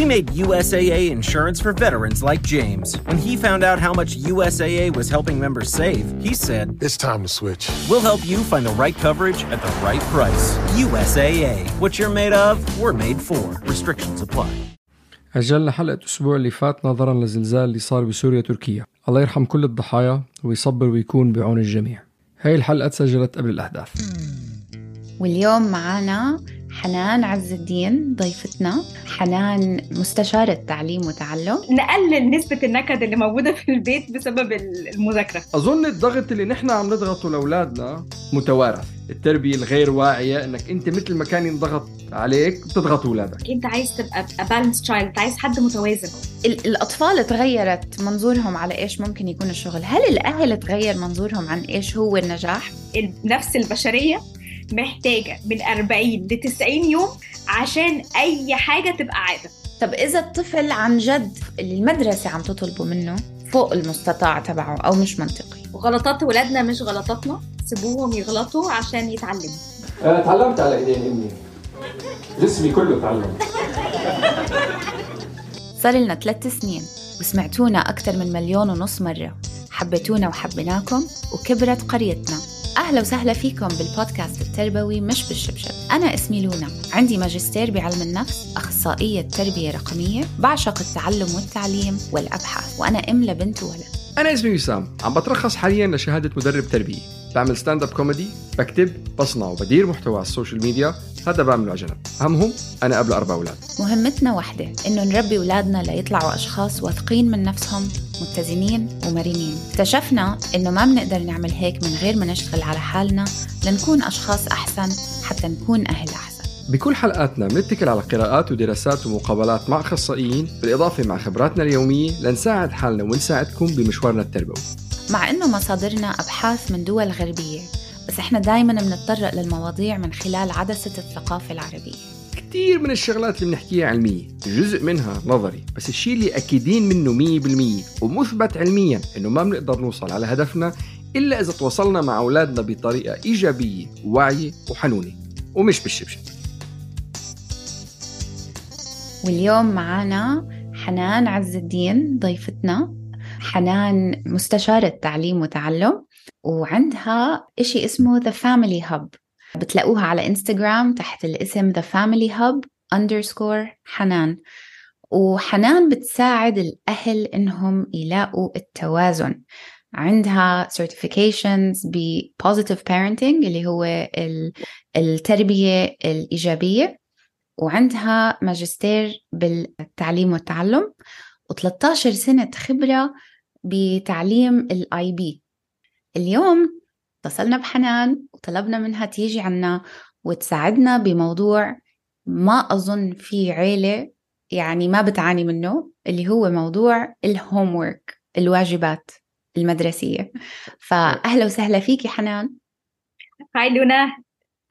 We made USAA insurance for veterans like James. When he found out how much USAA was helping members save, he said, It's time to switch. We'll help you find the right coverage at the right price. USAA. What you're made of, we're made for. Restrictions apply. أجلنا حلقة الأسبوع اللي فات نظرا للزلزال اللي صار بسوريا تركيا الله يرحم كل الضحايا ويصبر ويكون بعون الجميع هاي الحلقة تسجلت قبل الأحداث واليوم معنا حنان عز الدين ضيفتنا حنان مستشارة تعليم وتعلم نقلل نسبة النكد اللي موجودة في البيت بسبب المذاكرة. أظن الضغط اللي نحن عم نضغطه لأولادنا متوارث. التربية الغير واعية إنك أنت مثل ما كان ينضغط عليك بتضغط أولادك. أنت عايز تبقى بالانس تشايلد أنت عايز حد متوازن. ال- الأطفال تغيرت منظورهم على إيش ممكن يكون الشغل. هل الأهل تغير منظورهم عن إيش هو النجاح؟ النفس البشرية. محتاجة من 40 ل 90 يوم عشان أي حاجة تبقى عادة. طب إذا الطفل عن جد اللي المدرسة عم تطلبه منه فوق المستطاع تبعه أو مش منطقي. وغلطات ولادنا مش غلطاتنا. سيبوهم يغلطوا عشان يتعلموا. أنا تعلمت على إيدين أمي. جسمي كله تعلم. صار لنا ثلاث سنين وسمعتونا أكثر من مليون ونص مرة. حبيتونا وحبيناكم وكبرت قريتنا. أهلا وسهلا فيكم بالبودكاست التربوي مش بالشبشب. أنا اسمي لونا. عندي ماجستير بعلم النفس أخصائية تربية رقمية بعشق التعلم والتعليم والأبحاث وأنا أم لبنت وولد أنا اسمي وسام. عم بترخص حاليا لشهادة مدرب تربية. بعمل stand-up comedy بكتب بصنع وبدير محتوى على ال social media هذا بعمله على جنب أهمهم أنا أب لأربع أولاد. مهمتنا واحدة إنه نربي أولادنا ليطلعوا أشخاص واثقين من نفسهم متزنين ومرنين. اكتشفنا إنه ما بنقدر نعمل هيك من غير ما نشتغل على حالنا لنكون أشخاص أحسن حتى نكون أهل أحسن. بكل حلقاتنا بنتكل على قراءات ودراسات ومقابلات مع أخصائيين بالإضافة مع خبراتنا اليومية لنساعد حالنا ونساعدكم بمشوارنا التربوي. مع إنه مصادرنا أبحاث من دول غربية. بس إحنا دايما بنتطرق للمواضيع من خلال عدسة الثقافة العربية. كثير من الشغلات اللي بنحكيها علمية جزء منها نظري بس الشيء اللي أكيدين منه مية بالمية ومثبت علميا إنه ما بنقدر نوصل على هدفنا إلا إذا تواصلنا مع أولادنا بطريقة إيجابية وواعية وحنونة ومش بالشبشب. واليوم معنا حنان عز الدين ضيفتنا حنان مستشارة تعليم وتعلم وعندها إشي اسمه The Family Hub. بتلاقوها على انستغرام تحت الاسم The Family Hub underscore حنان. وحنان بتساعد الأهل إنهم يلاقوا التوازن. عندها certifications ب positive parenting اللي هو التربية الإيجابية. وعندها ماجستير بالتعليم والتعلم. و13 سنة خبرة بتعليم ال IB اليوم اتصلنا بحنان وطلبنا منها تيجي عنا وتساعدنا بموضوع ما أظن في عيلة يعني ما بتعاني منه اللي هو موضوع ال homework الواجبات المدرسية. فأهلا وسهلا فيكي حنان. هاي لونا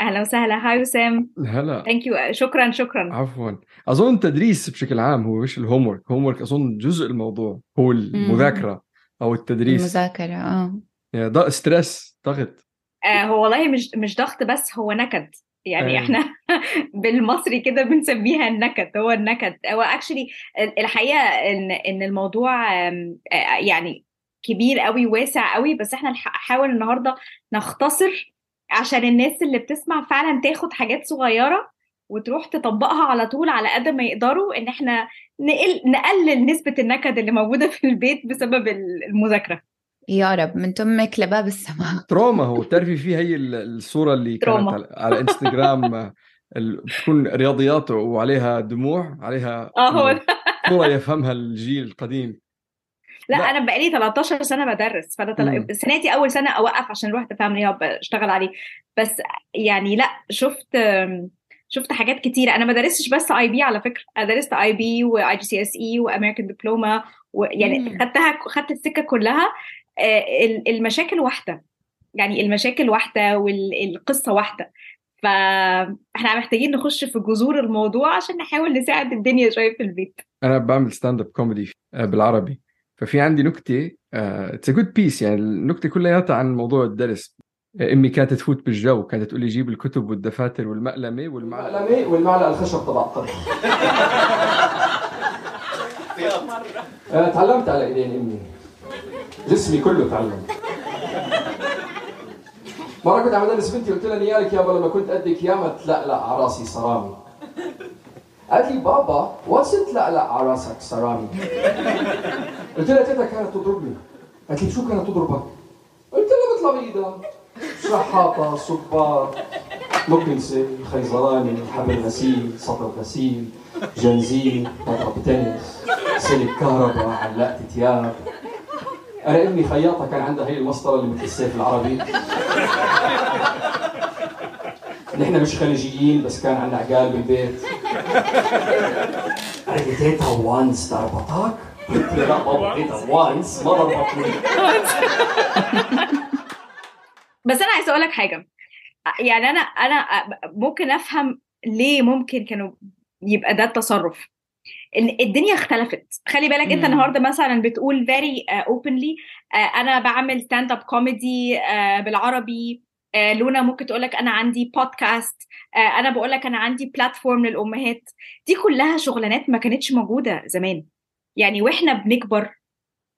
أهلا وسهلا. هاي وسام هلا. thank you شكرا شكرا. عفوا. أظن التدريس بشكل عام هو مش ال homework ال homework أظن جزء الموضوع هو المذاكرة أو التدريس. المذاكرة آه. ضغط stress ضغط. آه هو والله مش مش ضغط بس هو نكد. يعني أيوة. إحنا بالمصري كده بنسميها النكد هو النكد. هو actually الحقيقة إن إن الموضوع يعني كبير قوي واسع قوي بس إحنا نحاول النهارده نختصر عشان الناس اللي بتسمع فعلا تاخد حاجات صغيرة وتروح تطبقها على طول على قد ما يقدروا إن إحنا نقل نقلل نسبة النكد اللي موجودة في البيت بسبب المذاكرة. يا رب من تمك لباب السماء. تروما هو بتعرفي في هي ال- الصورة اللي كانت تروما. على, على إنستغرام بتكون رياضيات وعليها دموع عليها آه هو. صوره يفهمها الجيل القديم. لا, لا. أنا بقالي 13 سنة بدرس فأنا تل... دي أول سنة أوقف عشان رحت Family Hub اشتغل عليه. بس يعني لا شفت شفت حاجات كتيرة. أنا ما درستش بس IB على فكرة. أنا درست IB و IGCSE و American Diploma ويعني خدتها خدت السكة كلها. المشاكل واحدة. يعني المشاكل واحدة والقصة واحدة. فاحنا محتاجين نخش في جذور الموضوع عشان نحاول نساعد الدنيا شوية في البيت. أنا بعمل stand-up comedy بالعربي. ففي عندي نكتة it's good piece يعني النكتة كلياتها عن موضوع الدرس. أمي كانت تفوت بالجو كانت تقول لي جيب الكتب والدفاتر والمقلمة والمعلقة والمعلقة الخشب تبع الطبخ تعلمت على إيدين أمي. جسمي كله تعلم. مرة كنت عم ادرس بنتي قلت لها نيالك يابا لما كنت قدك ياما تلقلق على رأسي صرامي قالت لي بابا what's تلقلق على رأسك صرامي قلت لها تيتا كانت تضربني؟ قالت لي شو كانت تضربك؟ قلت لها مثل بايدها شحاطة صبار مكنسة خيزراني حبل غسيل سطر غسيل جنزيل مضرب تنس سلك كهرباء علقت ثياب. أنا امي خياطة كان عندها هي المسطرة اللي مثل السيف العربي. نحن مش خليجيين بس كان عندنا عقال بالبيت. تيتا وانس ضربتك؟ قلت لا بابا تيتا وانس ما ضربتني بس أنا عايزة أقول لك حاجة. يعني أنا أنا ممكن أفهم ليه ممكن كانوا يبقى ده التصرف. الدنيا اختلفت. خلي بالك أنت النهارده مثلا بتقول very openly uh, uh, أنا بعمل stand-up comedy بالعربي uh, لونا ممكن تقول لك أنا عندي بودكاست أنا بقول لك أنا عندي platform للأمهات. دي كلها شغلانات ما كانتش موجودة زمان. يعني وإحنا بنكبر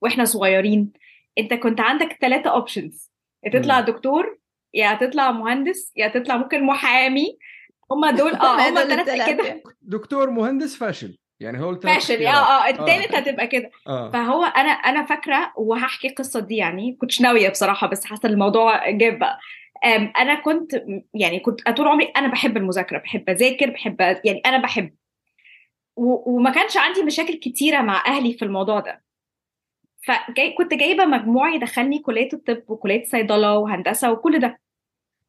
وإحنا صغيرين أنت كنت عندك ثلاثة options يا تطلع دكتور يا تطلع مهندس يا تطلع ممكن محامي. هم دول آه هم ثلاثة كده. دكتور مهندس فاشل. يعني هو فاشل آه آه التالت آه. هتبقى كده. آه. فهو أنا أنا فاكرة وهحكي القصة دي يعني كنتش ناوية بصراحة بس حاسة الموضوع جاب بقى. أنا كنت يعني كنت طول عمري أنا بحب المذاكرة بحب أذاكر بحب يعني أنا بحب. وما كانش عندي مشاكل كتيرة مع أهلي في الموضوع ده. فكنت جايبة مجموع يدخلني كلية الطب وكلية صيدلة وهندسة وكل ده.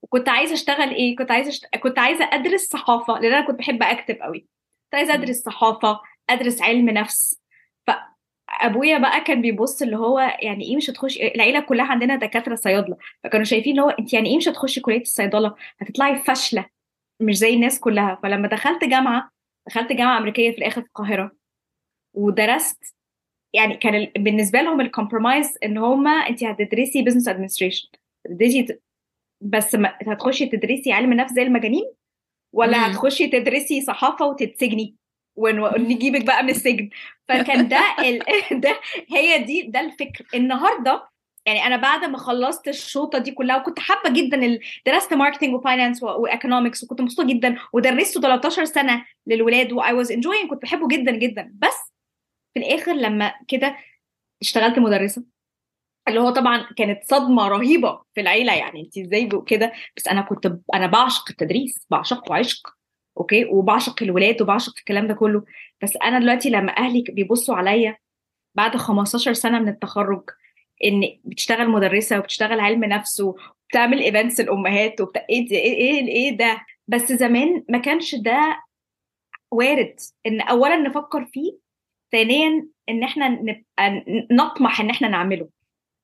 وكنت عايزة أشتغل إيه؟ كنت عايزة أشت... كنت عايزة أدرس صحافة لأن أنا كنت بحب أكتب قوي كنت عايزة أدرس صحافه أدرس علم نفس. فأبويا بقى كان بيبص اللي هو يعني إيه مش هتخش العيلة كلها عندنا دكاترة صيادلة فكانوا شايفين اللي هو أنت يعني إيه مش هتخشي كلية الصيدلة؟ هتطلعي فاشلة مش زي الناس كلها. فلما دخلت جامعة دخلت جامعة أمريكية في الآخر في القاهرة ودرست يعني كان بالنسبة لهم ال compromise إن هم أنت هتدرسي business administration بس هتخشي تدرسي علم نفس زي المجانين؟ ولا مم. هتخشي تدرسي صحافة وتتسجني ونجيبك بقى من السجن فكان ده ال... ده هي دي ده الفكر النهارده يعني أنا بعد ما خلصت الشوطة دي كلها وكنت حابة جدا. درست marketing و finance و economics وكنت مبسوطة جدا ودرسته 13 سنة للولاد و I was enjoying كنت بحبه جدا جدا بس في الآخر لما كده اشتغلت مدرسة اللي هو طبعا كانت صدمة رهيبة في العيلة. يعني انت إزاي كده؟ بس أنا كنت أنا بعشق التدريس بعشقه عشق okay؟ وبعشق الولاد وبعشق الكلام ده كله. بس أنا دلوقتي لما أهلي بيبصوا عليا بعد 15 سنة من التخرج إن بتشتغل مدرسة وبتشتغل علم نفس وبتعمل events للأمهات وبت... إيه إيه إيه, إيه ده؟ بس زمان ما كانش ده وارد. إن اولا نفكر فيه ثانيا إن إحنا نبقى نطمح إن إحنا نعمله.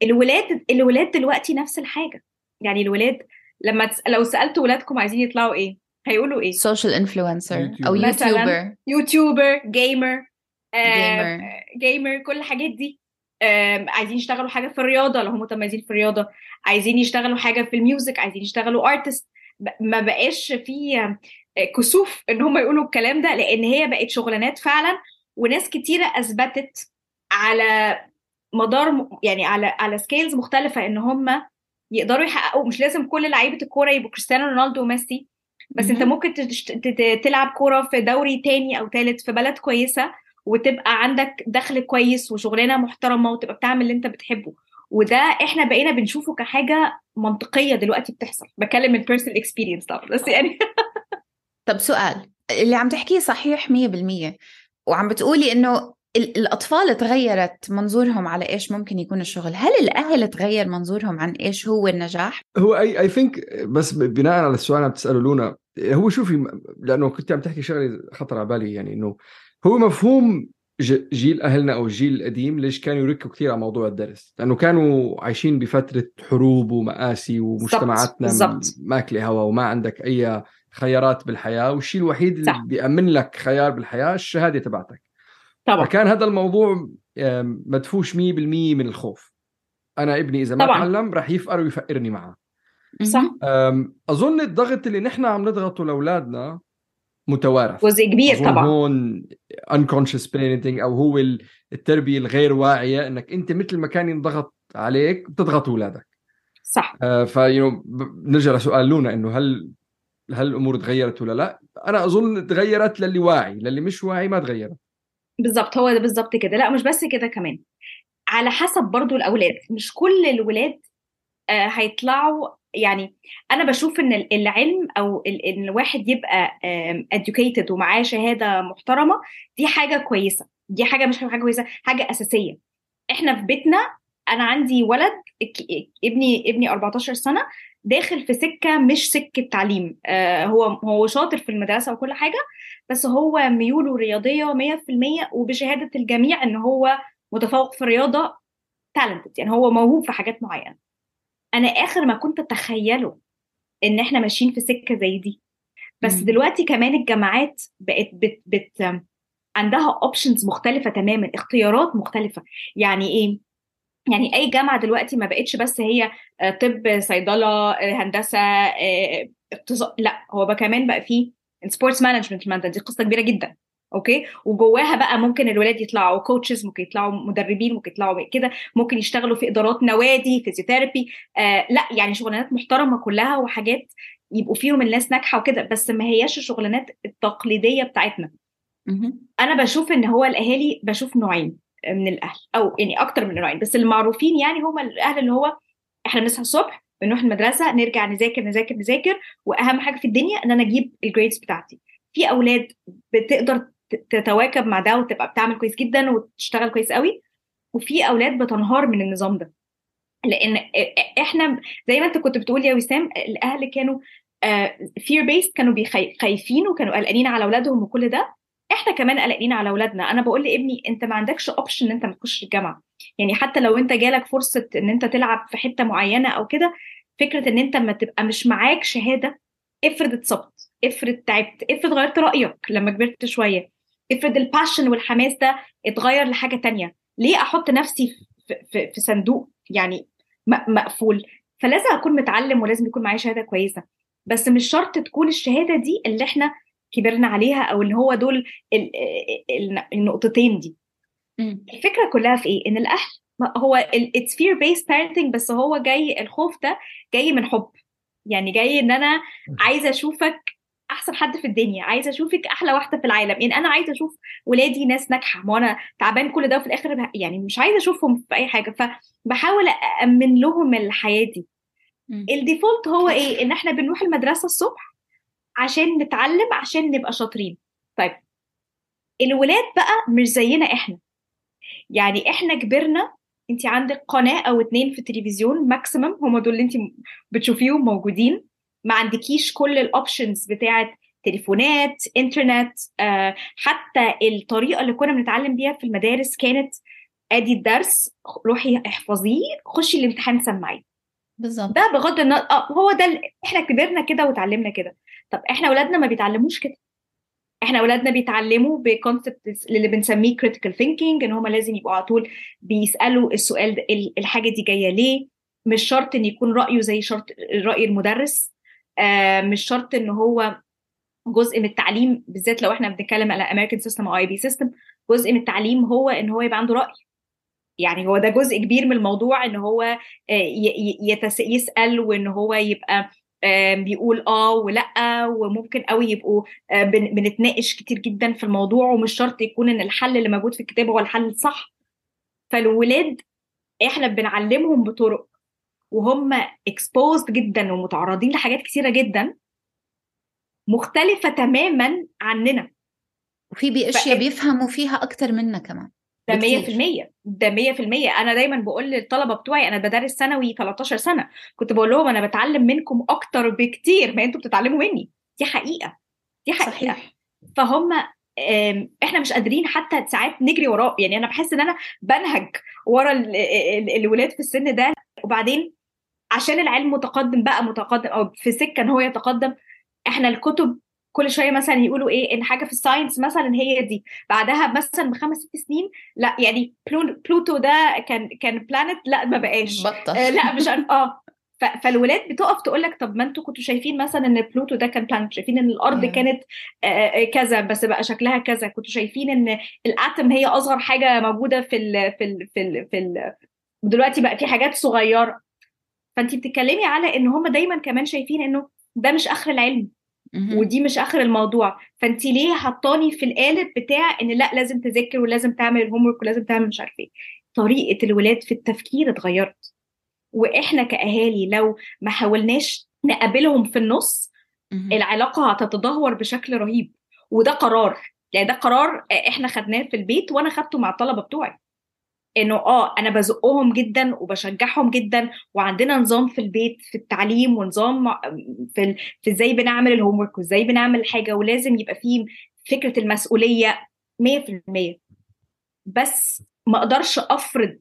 الولاد الولاد دلوقتي نفس الحاجة. يعني الولاد لما تس... لو سألت ولادكم عايزين يطلعوا إيه هيقولوا إيه؟ social influencer أو يوتيوبر يوتيوبر جيمر جيمر جيمر كل الحاجات دي. عايزين يشتغلوا حاجة في الرياضة لو هم متميزين في الرياضة. عايزين يشتغلوا حاجة في ال music عايزين يشتغلوا artist ما بقاش في كسوف إن هم يقولوا الكلام ده لأن هي بقت شغلانات فعلا وناس كتيرة أثبتت على مدار يعني على على سكيلز مختلفة إن هم يقدروا يحققوا مش لازم كل لعيبة الكورة يبقوا كريستيانو رونالدو وميسي بس أنت ممكن تلعب كورة في دوري تاني أو ثالث في بلد كويسة وتبقى عندك دخل كويس وشغلانة محترمة وتبقى بتعمل اللي أنت بتحبه. وده إحنا بقينا بنشوفه كحاجة منطقية دلوقتي بتحصل. بكلم من personal experience طبعا بس يعني. طب سؤال اللي عم تحكيه صحيح 100% وعم بتقولي إنه الأطفال تغيرت منظورهم على إيش ممكن يكون الشغل هل الأهل تغير منظورهم عن إيش هو النجاح؟ هو I I think بس بناء على السؤال اللي بتسأله لونا هو شوفي لأنه كنت عم تحكي شغلة خطر على بالي يعني إنه هو مفهوم جيل أهلنا أو الجيل القديم ليش كانوا يركوا كثير على موضوع الدرس لأنه كانوا عايشين بفترة حروب ومآسي ومجتمعاتنا ماكلة هوا وما عندك أي خيارات بالحياة والشيء الوحيد اللي صح. بيأمن لك خيار بالحياة الشهادة تبعتك طبعا. فكان هذا الموضوع مدفوش 100% من الخوف. أنا ابني إذا ما طبعا. تعلم راح يفقر ويفقرني معه. صح. أظن الضغط اللي نحن عم نضغطه لأولادنا متوارث. جزء كبير طبعا. هون unconscious parenting أو هو التربية الغير واعية إنك أنت مثل ما كان ينضغط عليك بتضغط أولادك. صح. آه فيو نرجع لسؤال لونا إنه هل هل الأمور تغيرت ولا لا؟ أنا أظن تغيرت للي واعي، للي مش واعي ما تغيرت. بالظبط هو ده بالظبط كده، لا مش بس كده كمان. على حسب برضو الأولاد، مش كل الولاد آه هيطلعوا يعني أنا بشوف إن العلم أو إن الواحد يبقى educated ومعاه شهادة محترمة دي حاجة كويسة. دي حاجة مش حاجة كويسة حاجة أساسية. إحنا في بيتنا أنا عندي ولد ابني ابني 14 سنة داخل في سكة مش سكة تعليم. آه هو هو شاطر في المدرسة وكل حاجة بس هو ميوله رياضية 100% وبشهادة الجميع إن هو متفوق في الرياضة talented يعني هو موهوب في حاجات معينة. أنا آخر ما كنت أتخيله إن إحنا ماشيين في سكة زي دي. بس مم. دلوقتي كمان الجامعات بقت بت بت عندها options مختلفة تماما اختيارات مختلفة. يعني إيه؟ يعني أي جامعة دلوقتي ما بقتش بس هي آه، طب صيدلة آه، هندسة آه، اقتصاد لأ هو بقى كمان بقى فيه sports management دي قصة كبيرة جدا Okay؟ وجواها بقى ممكن الولاد يطلعوا coaches ممكن يطلعوا مدربين ممكن يطلعوا كده ممكن يشتغلوا في إدارات نوادي physiotherapy آه لأ يعني شغلانات محترمة كلها وحاجات يبقوا فيهم الناس ناجحة وكده بس ما هياش الشغلانات التقليدية بتاعتنا. أنا بشوف إن هو الأهالي بشوف نوعين. من الأهل أو يعني أكتر من نوعين بس المعروفين يعني هم الأهل اللي هو إحنا بنصحى الصبح بنروح المدرسة نرجع نذاكر نذاكر نذاكر وأهم حاجة في الدنيا إن أنا أجيب ال grades بتاعتي. في أولاد بتقدر تتواكب مع ده وتبقى بتعمل كويس جدا وتشتغل كويس قوي وفي أولاد بتنهار من النظام ده. لأن إحنا زي ما أنت كنت بتقول يا وسام الأهل كانوا fear based كانوا خايفين وكانوا قلقانين على أولادهم وكل ده. إحنا كمان قلقانين على أولادنا. أنا بقول لابني أنت ما عندكش option إن أنت ما تخش الجامعة. يعني حتى لو أنت جالك فرصة إن أنت تلعب في حتة معينة أو كده فكرة إن أنت ما تبقى مش معاك شهادة افرض اتصبت افرض تعبت افرض غيرت رأيك لما كبرت شوية افرض الباشن والحماس ده اتغير لحاجة تانية. ليه أحط نفسي في, في, في صندوق يعني مقفول؟ فلازم أكون متعلم ولازم يكون معايا شهادة كويسة. بس مش شرط تكون الشهادة دي اللي إحنا كبرنا عليها أو اللي هو دول النقطتين دي. الفكرة كلها في إيه؟ إن الأهل هو it's fear based parenting بس هو جاي الخوف ده جاي من حب. يعني جاي إن أنا عايزة أشوفك أحسن حد في الدنيا عايزة أشوفك أحلى واحدة في العالم. يعني أنا عايزة أشوف ولادي ناس ناجحة ما أنا تعبان كل ده وفي الآخر يعني مش عايزة أشوفهم في أي حاجة. فبحاول امن لهم الحياة دي. ال default هو إيه؟ إن إحنا بنروح المدرسة الصبح عشان نتعلم عشان نبقى شاطرين. طيب الولاد بقى مش زينا إحنا. يعني إحنا كبرنا انت عندك قناة أو اتنين في التلفزيون maximum هم دول اللي انت بتشوفيهم موجودين. ما عندكيش كل ال options بتاعت تليفونات انترنت آه حتى الطريقة اللي كنا بنتعلم بيها في المدارس كانت أدي الدرس روحي احفظيه خشي الامتحان سمعيه. بالظبط. ده بغض النظر آه هو ده إحنا كبرنا كده وتعلمنا كده. طب إحنا اولادنا ما بيتعلموش كده. إحنا اولادنا بيتعلموا ب concept اللي بنسميه critical thinking ان هم لازم يبقوا على طول بيسألوا السؤال ده الحاجة دي جاية ليه؟ مش شرط إن يكون رأيه زي شرط رأي المدرس آه مش شرط إن هو جزء من التعليم بالذات لو إحنا بنتكلم على American system أو IB system جزء من التعليم هو إن هو يبقى عنده رأي. يعني هو ده جزء كبير من الموضوع إن هو آه، يسأل وإن هو يبقى بيقول آه ولأ وممكن قوي يبقوا آه، بنتناقش كتير جدا في الموضوع ومش شرط يكون إن الحل اللي موجود في الكتاب هو الحل الصح. فالولاد إحنا بنعلمهم بطرق وهم اكسبوزد جدا ومتعرضين لحاجات كثيره جدا مختلفة تماما عننا. وفي باشياء ف... بيفهموا فيها أكتر منا كمان. ده 100% ده 100% أنا دايما بقول للطلبة بتوعي أنا بدرس ثانوي 13 سنة. كنت بقول لهم أنا بتعلم منكم أكتر بكتير ما أنتوا بتتعلموا مني. دي حقيقة. دي حقيقة. صحيح. فهم إحنا مش قادرين حتى ساعات نجري وراه. يعني أنا بحس إن أنا بنهج ورا ال- ال- الولاد في السن ده. وبعدين عشان العلم متقدم بقى متقدم أو في سكة إن هو يتقدم إحنا الكتب كل شوية مثلا يقولوا إيه إن حاجة في الساينس مثلا هي دي. بعدها مثلا بخمس ست سنين لا يعني بلو- بلوتو ده كان كان planet لا ما بقاش. بطل. آه لا مش عارف. آه. فالولاد بتقف تقول لك طب ما أنتوا كنتوا شايفين مثلا إن بلوتو ده كان planet شايفين إن الأرض مم. كانت آه، آه، كذا بس بقى شكلها كذا. كنتوا شايفين إن ال atom هي أصغر حاجة موجودة في ال في ال في ال في ال دلوقتي بقى في حاجات صغيرة. فانت بتتكلمي على إن هم دايما كمان شايفين إنه ده مش آخر العلم. ودي مش آخر الموضوع. فانت ليه حطاني في القالب بتاع إن لأ لازم تذاكر ولازم تعمل الهوم ورك ولازم تعمل مش عارف إيه؟ طريقة الولاد في التفكير اتغيرت. وإحنا كأهالي لو ما حاولناش نقابلهم في النص. العلاقة هتتدهور بشكل رهيب. وده قرار. يعني ده قرار إحنا خدناه في البيت وأنا خدته مع الطلبة بتوعي. إنه آه أنا بزقهم جدا وبشجعهم جدا وعندنا نظام في البيت في التعليم ونظام في. في إزاي بنعمل الهوم ورك وإزاي بنعمل حاجة ولازم يبقى فيه فكرة المسؤولية 100% بس ما أقدرش أفرض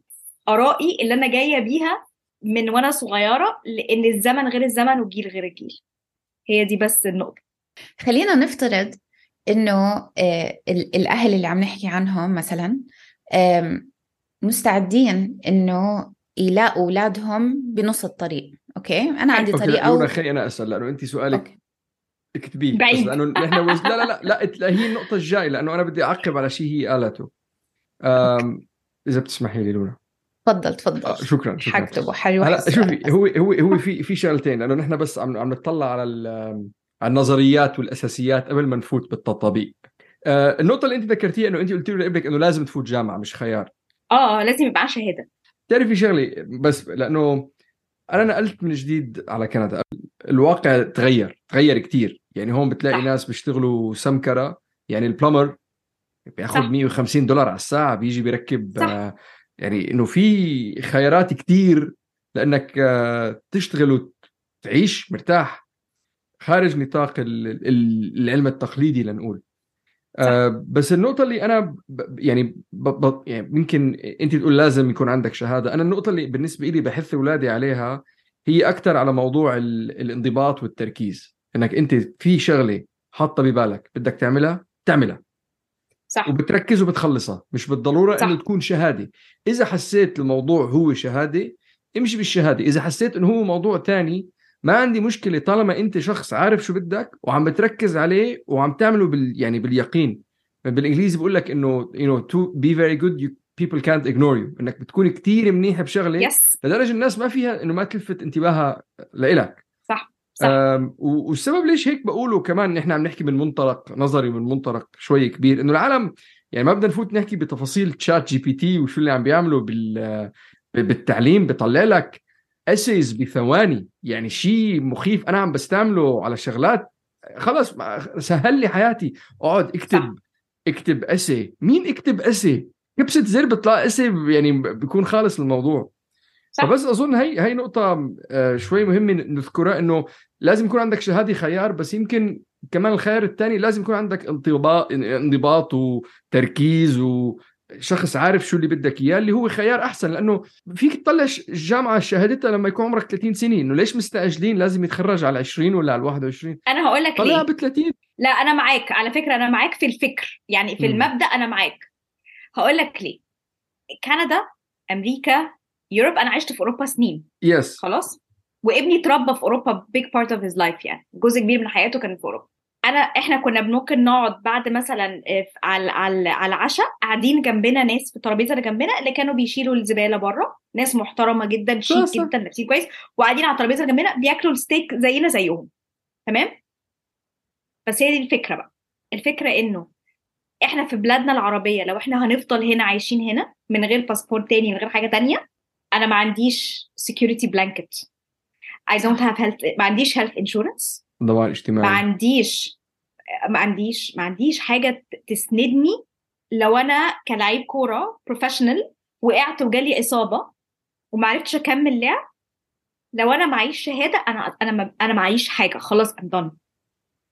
آرائي اللي أنا جاية بيها من وأنا صغيرة لأن الزمن غير الزمن والجيل غير الجيل هي دي بس النقطة خلينا نفترض إنه آه، ال- الأهل اللي عم نحكي عنهم مثلا مستعدين إنه يلاقوا أولادهم بنص الطريق. Okay؟ أنا عندي okay طريقة لا لونا و... خلي أنا أسأل لأنه انت سؤالك okay. اكتبيه بس بعيد. لأنه نحن وز... لا لا لا لا إت- هي النقطة الجاية لأنه أنا بدي أعقب على شيء هي قالته. أم... إذا بتسمحي لي لونا تفضل تفضل. آه شكرا شكرا. حكتبه حيروح هلا. شوفي هو هو هو في في شغلتين لأنه نحن بس عم عم نطلع على ال- على النظريات والأساسيات قبل ما نفوت بالتطبيق آه النقطة اللي انت ذكرتيها إنه انت قلتي لابنك إنه لازم تفوت جامعة مش خيار. آه لازم يبقى معاه شهادة تعرفي شغلي بس لأنه أنا نقلت من جديد على كندا الواقع تغير تغير كتير يعني هون بتلاقي صح. ناس بيشتغلوا سمكرة يعني البلمر بياخذ صح. 150 دولار على الساعة بيجي بيركب صح. آه يعني إنه في خيارات كتير لأنك آه تشتغل وتعيش مرتاح خارج نطاق ال- ال- العلم التقليدي لنقول آه بس النقطة اللي أنا ب يعني, ب ب يعني أنت تقول لازم يكون عندك شهادة. أنا النقطة اللي بالنسبة لي بحث أولادي عليها هي أكثر على موضوع ال الانضباط والتركيز. إنك أنت في شغلة حاطة ببالك بدك تعملها تعملها. صح. وبتركز وبتخلصها. مش بالضرورة صح. إنه تكون شهادة. إذا حسيت الموضوع هو شهادة امشي بالشهادة. إذا حسيت إنه هو موضوع تاني ما عندي مشكلة طالما أنت شخص عارف شو بدك وعم بتركز عليه وعم تعمله بال يعني باليقين. بالإنجليزي بقول لك إنه you know to be very good you, people can't ignore you. إنك بتكون كتير منيح بشغلة yes لدرجة الناس ما فيها إنه ما تلفت انتباهها لإلك. صح صح. والسبب ليش هيك بقوله كمان نحن عم نحكي من منطلق نظري من منطلق شوي كبير إنه العالم يعني ما بدنا نفوت نحكي بتفاصيل ChatGPT وشو اللي عم بيعملوا بال بالتعليم بيطلع لك essays بثواني. يعني شيء مخيف أنا عم بستعمله على شغلات خلص سهل لي حياتي. أقعد اكتب صح. اكتب اسي مين اكتب اسي كبسة زر بيطلع اسي يعني بيكون خالص الموضوع. صح. فبس أظن هي هي نقطة آه، شوي مهمة نذكرها إنه لازم يكون عندك شهادة خيار بس يمكن كمان الخيار الثاني لازم يكون عندك انضباط انضباط وتركيز وشخص عارف شو اللي بدك إياه اللي هو خيار أحسن لأنه فيك تطلع الجامعة شهادتها لما يكون عمرك 30 سنة إنه ليش مستعجلين؟ لازم يتخرج على 20 ولا على 21 أنا هقول لك ليه. ب 30 لا أنا معاك على فكرة أنا معاك في الفكر يعني في مم. المبدأ أنا معاك. هقول لك ليه. كندا أمريكا Europe أنا عشت في أوروبا سنين. yes خلاص؟ وابني اتربى في أوروبا big part of his life يعني. جزء كبير من حياته كان في أوروبا. أنا إحنا كنا ممكن نقعد بعد مثلا آه، على على على العشاء قاعدين جنبنا ناس في الترابيزة اللي جنبنا اللي كانوا بيشيلوا الزبالة بره ناس محترمة جدا شيك. جدا لابسين كويس وقاعدين على الترابيزة اللي جنبنا بياكلوا الستيك زينا زيهم. تمام؟ بس هي دي الفكرة بقى. الفكرة إنه إحنا في بلادنا العربية لو إحنا هنفضل هنا عايشين هنا من غير باسبور تاني من غير حاجة تانية أنا ما عنديش security blanket. I don't have health ما عنديش health insurance. ضمان ما اجتماعي عنديش ما عنديش ما عنديش حاجة تسندني لو أنا كلاعب كورة professional وقعت وجالي إصابة وما عرفتش أكمل لعب لو أنا معيش شهادة أنا أنا ما أنا معيش حاجة خلاص I'm done.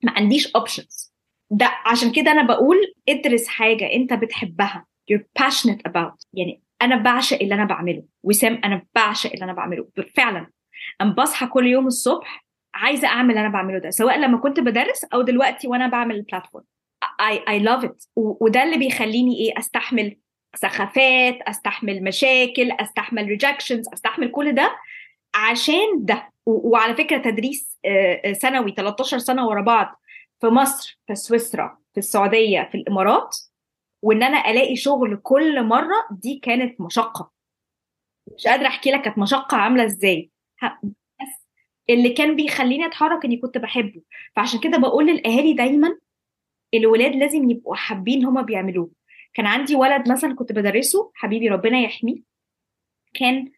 ما عنديش اوبشنز ده عشان كده أنا بقول ادرس حاجة أنت بتحبها you're passionate about. يعني أنا بعشق اللي أنا بعمله وسام أنا بعشق اللي أنا بعمله فعلا. أنا بصحى كل يوم الصبح عايزة أعمل اللي أنا بعمله ده سواء لما كنت بدرس أو دلوقتي وأنا بعمل البلاتفورم I, I love it. وده اللي بيخليني إيه أستحمل سخافات أستحمل مشاكل أستحمل ريجكشنز أستحمل كل ده عشان ده. وعلى فكرة تدريس ثانوي 13 سنة ورا بعض في مصر في سويسرا في السعودية في الإمارات وإن أنا ألاقي شغل كل مرة دي كانت مشقة. مش قادرة أحكي لك كانت مشقة عاملة إزاي. اللي كان بيخليني أتحرك إني كنت بحبه. فعشان كده بقول للأهالي دايما الولاد لازم يبقوا حابين هما بيعملوه. كان عندي ولد مثلا كنت بدرسه حبيبي ربنا يحميه كان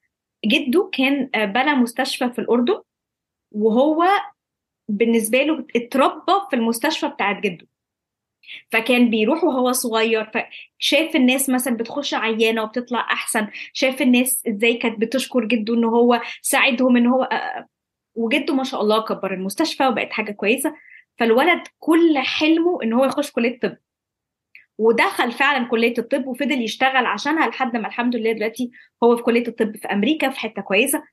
جده كان بنى مستشفى في الأردن وهو بالنسبة له اتربى في المستشفى بتاعت جده. فكان بيروح وهو صغير فشاف الناس مثلا بتخش عيانة وبتطلع أحسن شاف الناس إزاي كانت بتشكر جده إن هو ساعدهم إن هو وجده ما شاء الله كبر المستشفى وبقت حاجة كويسة فالولد كل حلمه إن هو يخش كلية الطب. ودخل فعلا كلية الطب وفضل يشتغل عشانها لحد ما الحمد لله دلوقتي هو في كلية الطب في أمريكا في حتة كويسة.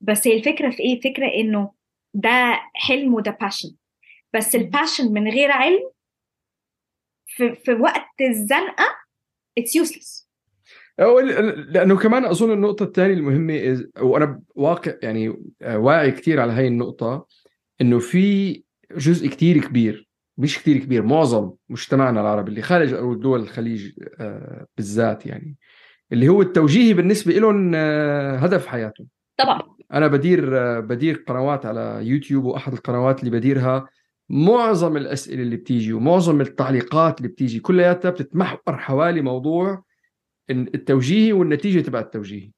بس هي الفكرة في إيه؟ فكره إنه ده حلم وده passion بس ال passion من غير علم في, في وقت الزنقة it's useless لأنه كمان أظن النقطة الثانية المهمة وأنا واقع يعني واعي كثير على هاي النقطة إنه في جزء كثير كبير مش كثير كبير معظم مجتمعنا العربي اللي خارج دول الخليج بالذات يعني اللي هو التوجيهي بالنسبة لهم هدف حياتهم. طبعا. أنا بدير بدير قنوات على يوتيوب وأحد القنوات اللي بديرها معظم الأسئلة اللي بتيجي ومعظم التعليقات اللي بتيجي كلياتها بتتمحور حوالي موضوع التوجيهي والنتيجة تبع التوجيهي.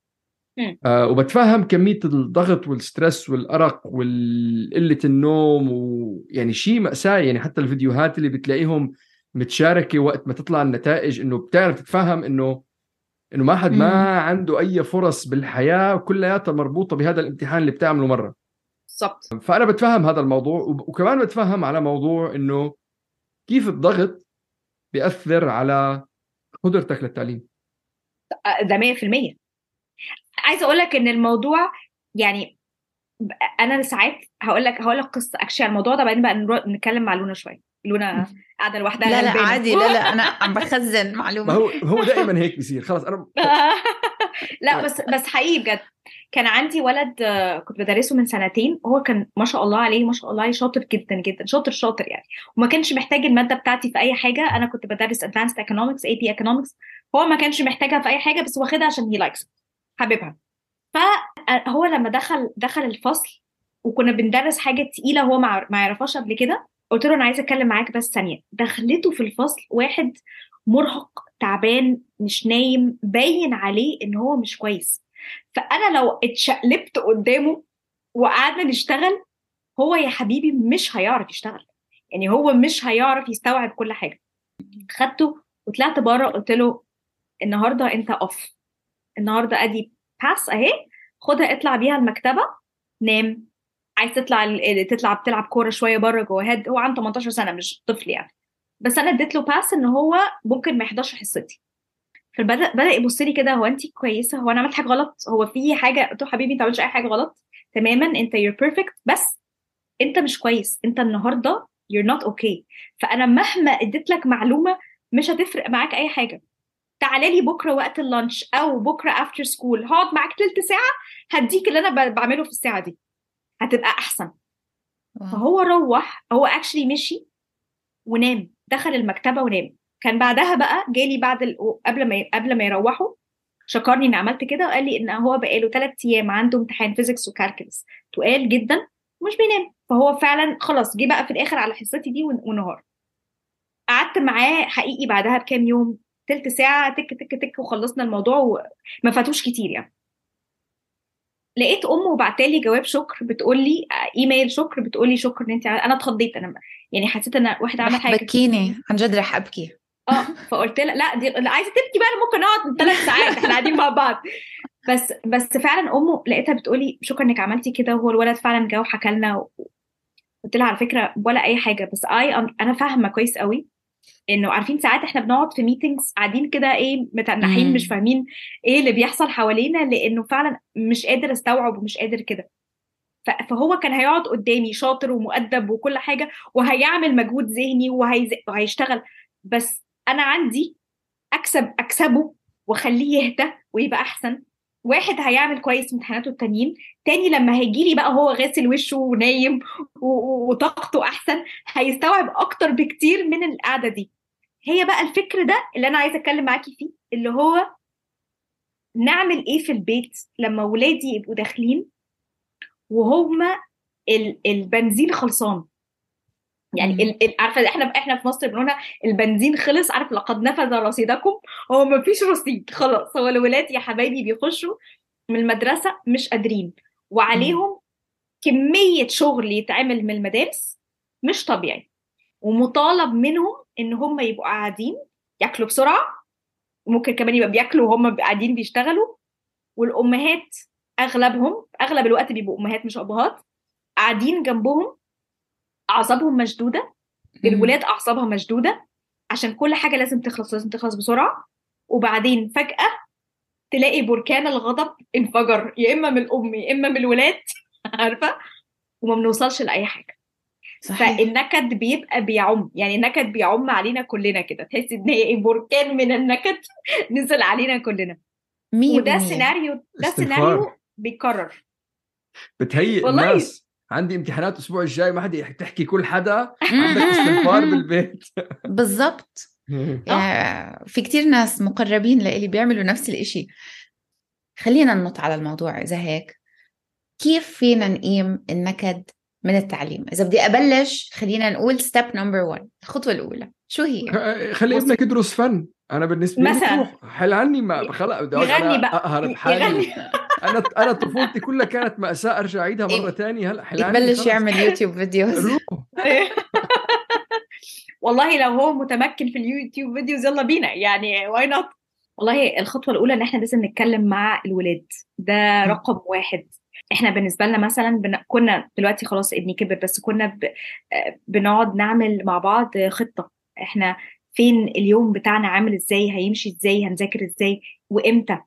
آه وبتفهم كمية الضغط والستريس والأرق وقله النوم ويعني شيء مأساة. يعني حتى الفيديوهات اللي بتلاقيهم متشاركة وقت ما تطلع النتائج إنه بتعرف تتفهم إنه إنه ما حد ما عنده أي فرص بالحياة كلياتها مربوطة بهذا الامتحان اللي بتعمله مرة. بالضبط. فأنا بتفهم هذا الموضوع وكمان بتفهم على موضوع إنه كيف الضغط بيأثر على قدرتك للتعليم. ده 100% عايزة أقول لك إن الموضوع يعني أنا ساعات هقول لك هقول لك قصة أكشلي الموضوع ده بعدين بقى نتكلم مع لونا شوية. لونا قاعدة لوحدها لا لا عادي. لا لا أنا عم بخزن معلومة. ما هو هو دائما هيك بيصير. خلص أنا لا بس بس حقيقي بجد. كان عندي ولد كنت بدرسه من سنتين. هو كان ما شاء الله عليه ما شاء الله عليه شاطر جدا جدا شاطر شاطر يعني. وما كانش محتاج المادة بتاعتي في أي حاجة. أنا كنت بدرس advanced economics IB economics هو ما كانش محتاجها في أي حاجة بس واخدها عشان هي likes حاببها فهو لما دخل دخل الفصل وكنا بندرس حاجة تقيلة هو ما يعرفهاش قبل كده. قلت له أنا عايزة أتكلم معاك بس ثانية. دخلته في الفصل واحد مرهق تعبان مش نايم باين عليه إن هو مش كويس. فأنا لو اتشقلبت قدامه وقعدنا نشتغل هو يا حبيبي مش هيعرف يشتغل. يعني هو مش هيعرف يستوعب كل حاجة. خدته وطلعت بره قلت له النهارده أنت off النهارده أدي pass أهي خدها اطلع بيها المكتبة نام. عايز تطلع تطلع بتلعب كورة شوية بره جوه. هاد هو عنده 18 سنة مش طفل يعني. بس أنا اديت له pass إن هو ممكن ما يحضرش حصتي. فبدا بدأ يبص لي كده هو انت كويسة؟ هو أنا عملت حاجة غلط؟ هو في حاجة؟ قلت له حبيبي ما عملتش أي حاجة غلط. تماما أنت you're perfect بس أنت مش كويس. أنت النهارده you're not okay. فأنا مهما اديت لك معلومة مش هتفرق معاك أي حاجة. تعالى لي بكرة وقت ال lunch أو بكرة after school هقعد معاك تلت ساعة هديك اللي أنا بعمله في الساعة دي. هتبقى أحسن. فهو روح هو actually مشي ونام دخل المكتبة ونام. كان بعدها بقى جالي بعد ال... قبل ما. قبل ما يروحوا شكرني اني عملت كده وقال لي إن هو بقاله ثلاث أيام عنده امتحان physics و calculus تقال جدا ومش بينام. فهو فعلا خلاص جه بقى في الآخر على حصتي دي ونهار. قعدت معاه حقيقي بعدها بكام يوم تلت ساعة تك تك تك وخلصنا الموضوع وما فاتوش كتير يعني. لقيت أمه بعتالي جواب شكر بتقول لي إيميل شكر بتقول لي شكرا إن انت أنا اتخضيت أنا يعني حسيت إن واحد عمل حاجة. بكيني عن جد رح أبكي. آه فقلت لها لا دي عايزة تبكي بقى ممكن نقعد ثلاث ساعات إحنا قاعدين مع بعض. بس بس فعلا أمه لقيتها بتقولي شكرا إنك عملتي كده وهو الولد فعلا جه وحكى لنا. قلت لها على فكرة ولا أي حاجة بس اي أنا فاهمة كويس قوي. انه عارفين ساعات إحنا بنقعد في ميتينجز قاعدين كده إيه متنحين. مش فاهمين إيه اللي بيحصل حوالينا لأنه فعلا مش قادر استوعب ومش قادر كده فهو كان هيقعد قدامي شاطر ومؤدب وكل حاجة وهيعمل مجهود ذهني. وهيشتغل بس أنا عندي اكسب أكسبه وأخليه يهدى ويبقى أحسن واحد هيعمل كويس في امتحاناته التانيين تاني لما هيجي لي بقى هو غاسل وشه ونايم وطاقته أحسن هيستوعب أكتر بكتير من القعدة دي. هي بقى الفكر ده اللي أنا عايزة أتكلم معاكي فيه اللي هو نعمل إيه في البيت لما ولادي يبقوا داخلين وهما ال- البنزين خلصان؟ يعني. ال- ال- عارفة إحنا إحنا في مصر بنقولها البنزين خلص عارف لقد نفذ رصيدكم. هو ما فيش رصيد خلاص. هو الولاد يا حبايبي بيخشوا من المدرسة مش قادرين وعليهم كمية شغل يتعمل من المدارس مش طبيعي. ومطالب منهم إن هم يبقوا قاعدين ياكلوا بسرعة وممكن كمان يبقى بياكلوا وهم قاعدين بيشتغلوا والأمهات أغلبهم أغلب الوقت بيبقوا أمهات مش أبهات قاعدين جنبهم أعصابهم مشدودة. الولاد أعصابها مشدودة. عشان كل حاجة لازم تخلص لازم تخلص بسرعة. وبعدين فجأة تلاقي بركان الغضب انفجر. يا إما من الأم يا إما من الولاد. عارفة؟ وما بنوصلش لأي حاجة. صحيح. فالنكد بيبقى بيعم. يعني النكد بيعم علينا كلنا كده. تحسي إن هي إيه بركان من النكد نزل علينا كلنا. مية وده بالمية. سيناريو ده استغفار. سيناريو بيتكرر بتهيئ والله. الناس عندي امتحانات الأسبوع الجاي ما حدا تحكي كل حدا عندك استغفار بالبيت. بالضبط. يعني في كتير ناس مقربين لإلي بيعملوا نفس الإشي. خلينا ننط على الموضوع إذا هيك. كيف فينا نقيم النكد من التعليم؟ إذا بدي أبلش خلينا نقول step number 1 الخطوة الأولى. شو هي؟ خلي ابنك يدرس فن. أنا بالنسبة لي مثلاً. حل عني ما خلق بدي أقعد يغني أنا بقى. أقهر حالي يغني أنا أنا طفولتي كلها كانت مأساة أرجع أعيدها مرة ثانية هلا حل عني يبلش. يعمل يوتيوب videos. والله لو هو متمكن في اليوتيوب videos يلا بينا. يعني why not والله الخطوة الأولى إن إحنا لازم نتكلم مع الولاد. ده رقم واحد. إحنا بالنسبة لنا مثلا بن... كنا دلوقتي خلاص ابني كبر بس كنا ب... آه، بنقعد نعمل مع بعض خطة. إحنا فين اليوم بتاعنا عامل إزاي؟ هيمشي إزاي؟ هنذاكر إزاي؟ وإمتى؟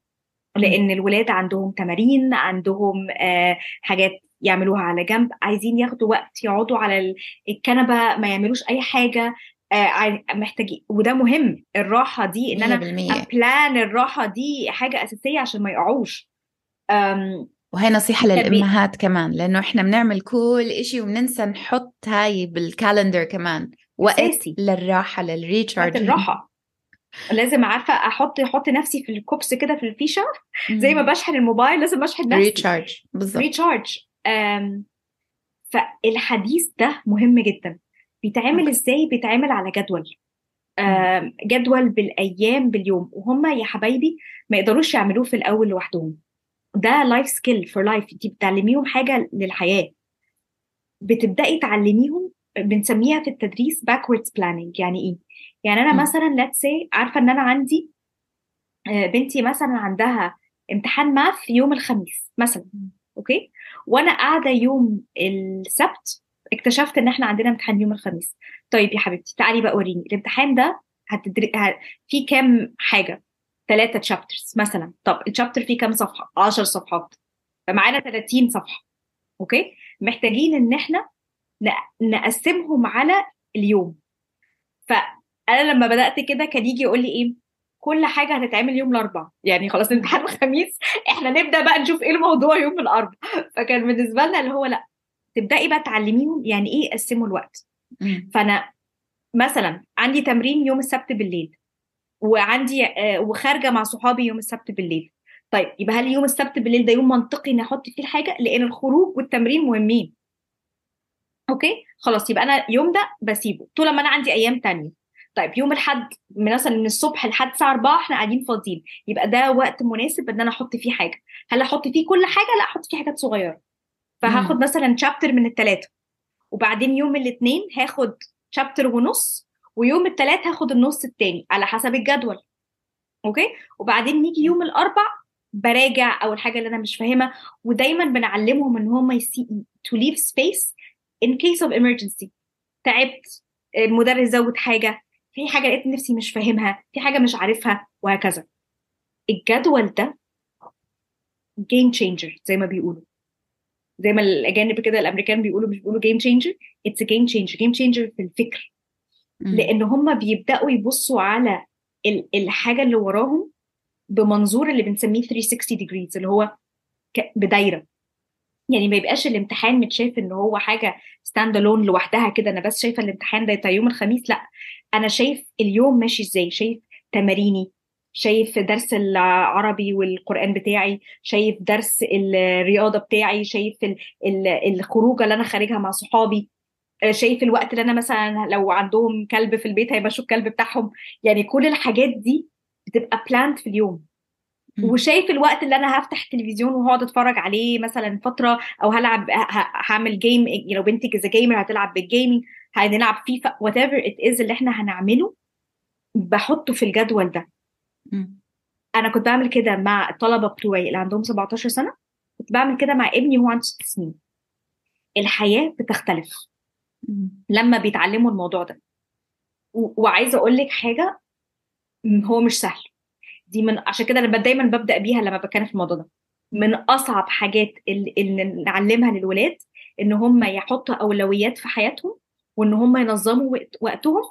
لأن الولاد عندهم تمارين عندهم آه حاجات يعملوها على جنب عايزين ياخدوا وقت يقعدوا على ال- الكنبة ما يعملوش أي حاجة آه محتاجين وده مهم الراحة دي إن أنا 100% ابلان الراحة دي حاجة أساسية عشان ما يقعوش. وهي نصيحة تربية. للأمهات كمان لأنه إحنا بنعمل كل إشي وبننسى نحط هاي بال calendar كمان. وقت أساسي. للراحة لل recharge الراحة. لازم عارفة أحط أحط نفسي في الكوبس كده في الفيشة. زي ما بشحن الموبايل لازم أشحن نفسي. recharge بالضبط recharge فالحديث ده مهم جدا. بيتعمل إزاي؟ بيتعمل على جدول. جدول بالأيام باليوم. وهم يا حبايبي ما يقدروش يعملوه في الأول لوحدهم. ده life skill for life انت بتعلميهم حاجة للحياة. بتبدأي تعلميهم بنسميها في التدريس backwards planning. يعني إيه؟ يعني أنا. مثلا let's say عارفة إن أنا عندي آه، بنتي مثلا عندها امتحان math يوم الخميس مثلا okay؟ وأنا قاعدة يوم السبت اكتشفت إن إحنا عندنا امتحان يوم الخميس. طيب يا حبيبتي تعالي بقى وريني. الامتحان ده هتدري. في كام حاجة؟ ثلاثة تشابترز مثلا. طب الشابتر فيه كام صفحة؟ 10 صفحات. فمعانا 30 صفحة. أوكي؟ محتاجين إن إحنا نقسمهم على اليوم. فانا لما بدأت كده كان يجي يقول لي إيه؟ كل حاجة هتتعمل يوم الأربعاء. يعني خلاص امتحان الخميس إحنا نبدأ بقى نشوف إيه الموضوع يوم الأربعاء. فكان بالنسبة لنا اللي هو لأ تبدأي بقى تعلميهم يعني إيه يقسموا الوقت. فأنا مثلا عندي تمرين يوم السبت بالليل وعندي آه، وخارجة مع صحابي يوم السبت بالليل. طيب يبقى هل يوم السبت بالليل ده يوم منطقي ان أحط فيه الحاجة؟ لأن الخروج والتمرين مهمين. أوكي؟ خلاص يبقى أنا يوم ده بسيبه. طول ما أنا عندي أيام تانية. طيب يوم الحد من مثلا من الصبح لحد الساعة 4 إحنا قاعدين فاضيين. يبقى ده وقت مناسب إن أنا أحط فيه حاجة. هل أحط فيه كل حاجة؟ لا أحط فيه حاجات صغيرة. فهاخد مثلا شابتر من الثلاثه وبعدين يوم الاثنين هاخد شابتر ونص ويوم الثلاث هاخد النص التاني على حسب الجدول. أوكي؟ وبعدين نيجي يوم الأربع براجع أو الحاجة اللي أنا مش فاهمها ودايما بنعلمهم إن هم leave space in case of emergency. تعبت المدرس زود حاجة. في حاجة لقيت نفسي مش فاهمها في حاجة مش عارفها وهكذا. الجدول ده game changer زي ما بيقولوا. زي ما الأجانب كده الأمريكان بيقولوا مش بيقولوا game changer it's game changer game changer في الفكر. لأن هم بيبدأوا يبصوا على الحاجة اللي وراهم بمنظور اللي بنسميه 360 degrees اللي هو بدايرة. يعني ما يبقاش الامتحان متشاف إن هو حاجة stand alone لوحدها كده أنا بس شايفة الامتحان ده يوم الخميس لأ. أنا شايف اليوم ماشي إزاي؟ شايف تماريني شايف درس العربي والقرآن بتاعي شايف درس الرياضة بتاعي شايف الخروجة اللي أنا خارجها مع صحابي شايف الوقت اللي أنا مثلا لو عندهم كلب في البيت هيمشوا الكلب بتاعهم. يعني كل الحاجات دي بتبقى planned في اليوم. وشايف الوقت اللي أنا هفتح التلفزيون وهقعد أتفرج عليه مثلا فترة أو هلعب هعمل game لو بنتي is gamer هتلعب بال gaming هنلعب فيفا whatever it is اللي إحنا هنعمله بحطه في الجدول ده. أنا كنت بعمل كده مع الطلبه بتوعي اللي عندهم 17 سنة كنت بعمل كده مع ابني وهو عنده 6 سنين. الحياة بتختلف. لما بيتعلموا الموضوع ده. وعايزة أقول لك حاجة هو مش سهل. دي من عشان كده أنا دايما ببدأ بيها لما بتكلم في الموضوع ده. من أصعب حاجات اللي, اللي نعلمها للولاد إن هم يحطوا أولويات في حياتهم وإن هم ينظموا وقتهم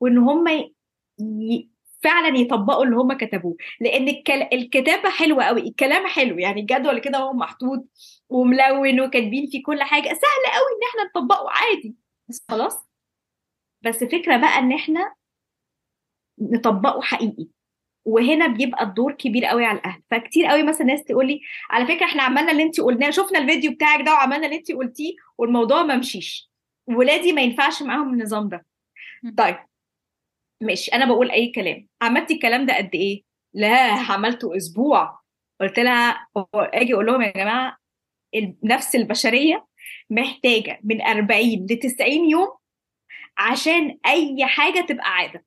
وإن هم ي... فعلا يطبقوا اللي هم كتبوه. لأن الكتابة حلوة قوي الكلام حلو يعني الجدول كده هو محطوط وملون وكاتبين فيه كل حاجة سهل قوي إن إحنا نطبقه عادي. بس خلاص. بس فكرة بقى إن إحنا نطبقه حقيقي. وهنا بيبقى الدور كبير قوي على الأهل. فكتير قوي مثلا ناس تقول لي على فكرة إحنا عملنا اللي انت قلناه شفنا الفيديو بتاعك ده وعملنا اللي انت قلتيه والموضوع ما مشيش. ولادي ما ينفعش معاهم النظام ده. طيب ماشي أنا بقول أي كلام. عملتي الكلام ده قد إيه؟ لا عملته أسبوع. قلت لها أجي أقول لهم يا جماعة النفس البشرية محتاجة من 40 ل 90 يوم عشان أي حاجة تبقى عادة.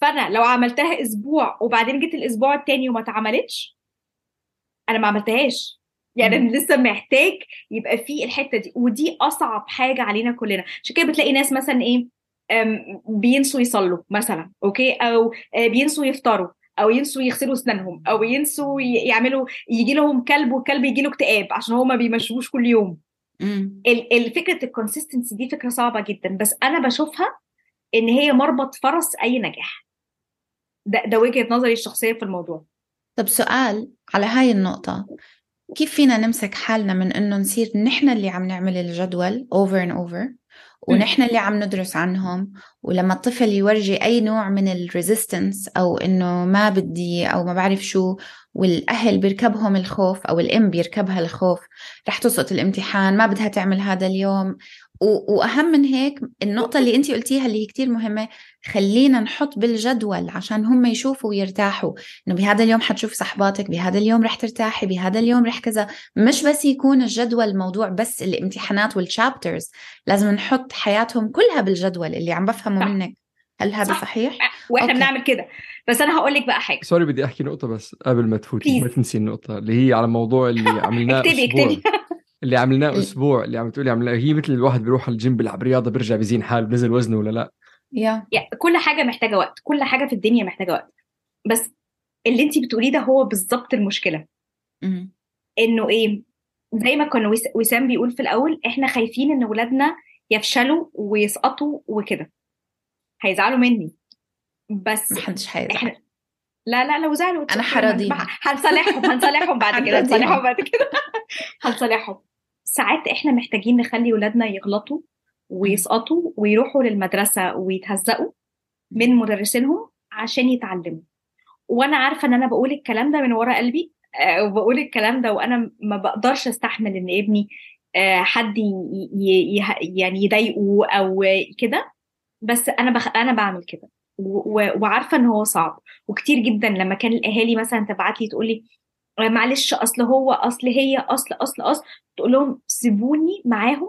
فأنا لو عملتها أسبوع وبعدين جيت الأسبوع التاني وما اتعملتش أنا ما عملتهاش. يعني أنا لسه محتاج يبقى في الحتة دي ودي أصعب حاجة علينا كلنا. عشان كده بتلاقي ناس مثلا إيه بينسوا يصلوا مثلا أوكي؟ أو بينسوا يفطروا أو ينسوا يغسلوا أسنانهم أو ينسوا يعملوا يجي لهم كلب والكلب يجي له اكتئاب عشان هو ما بيمشوش كل يوم. الفكرة ال consistency دي فكرة صعبة جدا بس أنا بشوفها إن هي مربط فرس أي نجاح. ده, ده وجهة نظري الشخصية في الموضوع. طب سؤال على هاي النقطة. كيف فينا نمسك حالنا من إنه نصير نحن اللي عم نعمل الجدول over and over ونحن اللي عم ندرس عنهم ولما الطفل يورجي أي نوع من ال resistance أو إنه ما بدي أو ما بعرف شو والأهل بيركبهم الخوف أو الأم بيركبها الخوف رح تسقط الامتحان ما بدها تعمل هذا اليوم. وأهم من هيك النقطة اللي انت قلتيها اللي هي كتير مهمة خلينا نحط بالجدول عشان هم يشوفوا ويرتاحوا. إنه بهذا اليوم حتشوف صحباتك بهذا اليوم رح ترتاحي بهذا اليوم رح كذا. مش بس يكون الجدول موضوع بس الامتحانات وال chapters لازم نحط حياتهم كلها بالجدول اللي عم بفهمه صح. منك. هل هذا صح. صحيح؟ وإحنا okay. بنعمل كده. بس أنا هقول لك بقى حاجة. sorry بدي أحكي نقطة بس قبل ما تفوتي. ما تنسي النقطة اللي هي على الموضوع اللي عملناه اكتبي اكتبي. اللي عملناه أسبوع اللي عم تقولي عملناه. هي مثل الواحد بيروح الجيم بيلعب رياضة بيرجع بيزين حاله بنزل وزنه ولا لا. يا yeah. كل حاجة محتاجة وقت كل حاجة في الدنيا محتاجة وقت. بس اللي انت بتقوليه ده هو بالظبط المشكلة. mm. إنه إيه زي ما كان وسام بيقول في الأول إحنا خايفين إن ولادنا يفشلوا ويسقطوا وكده. هيزعلوا مني. بس محدش هيزعل. إحنا لا لا لو زعلوا أنا حراضيهم هنصالحهم هنصالحهم بعد كده هنصالحهم بعد كده. هنصالحهم. ساعات إحنا محتاجين نخلي ولادنا يغلطوا ويسقطوا ويروحوا للمدرسة ويتهزقوا من مدرسينهم عشان يتعلموا. وأنا عارفة إن أنا بقول الكلام ده من ورا قلبي وبقول الكلام ده وأنا ما بقدرش أستحمل إن ابني حد يعني يضايقه أو كده. بس أنا بخ... أنا بعمل كده. وعارفة إن هو صعب. وكتير جدا لما كان الأهالي مثلا تبعت لي تقول لي معلش أصل هو أصل هي أصل أصل أصل تقول لهم سيبوني معاهم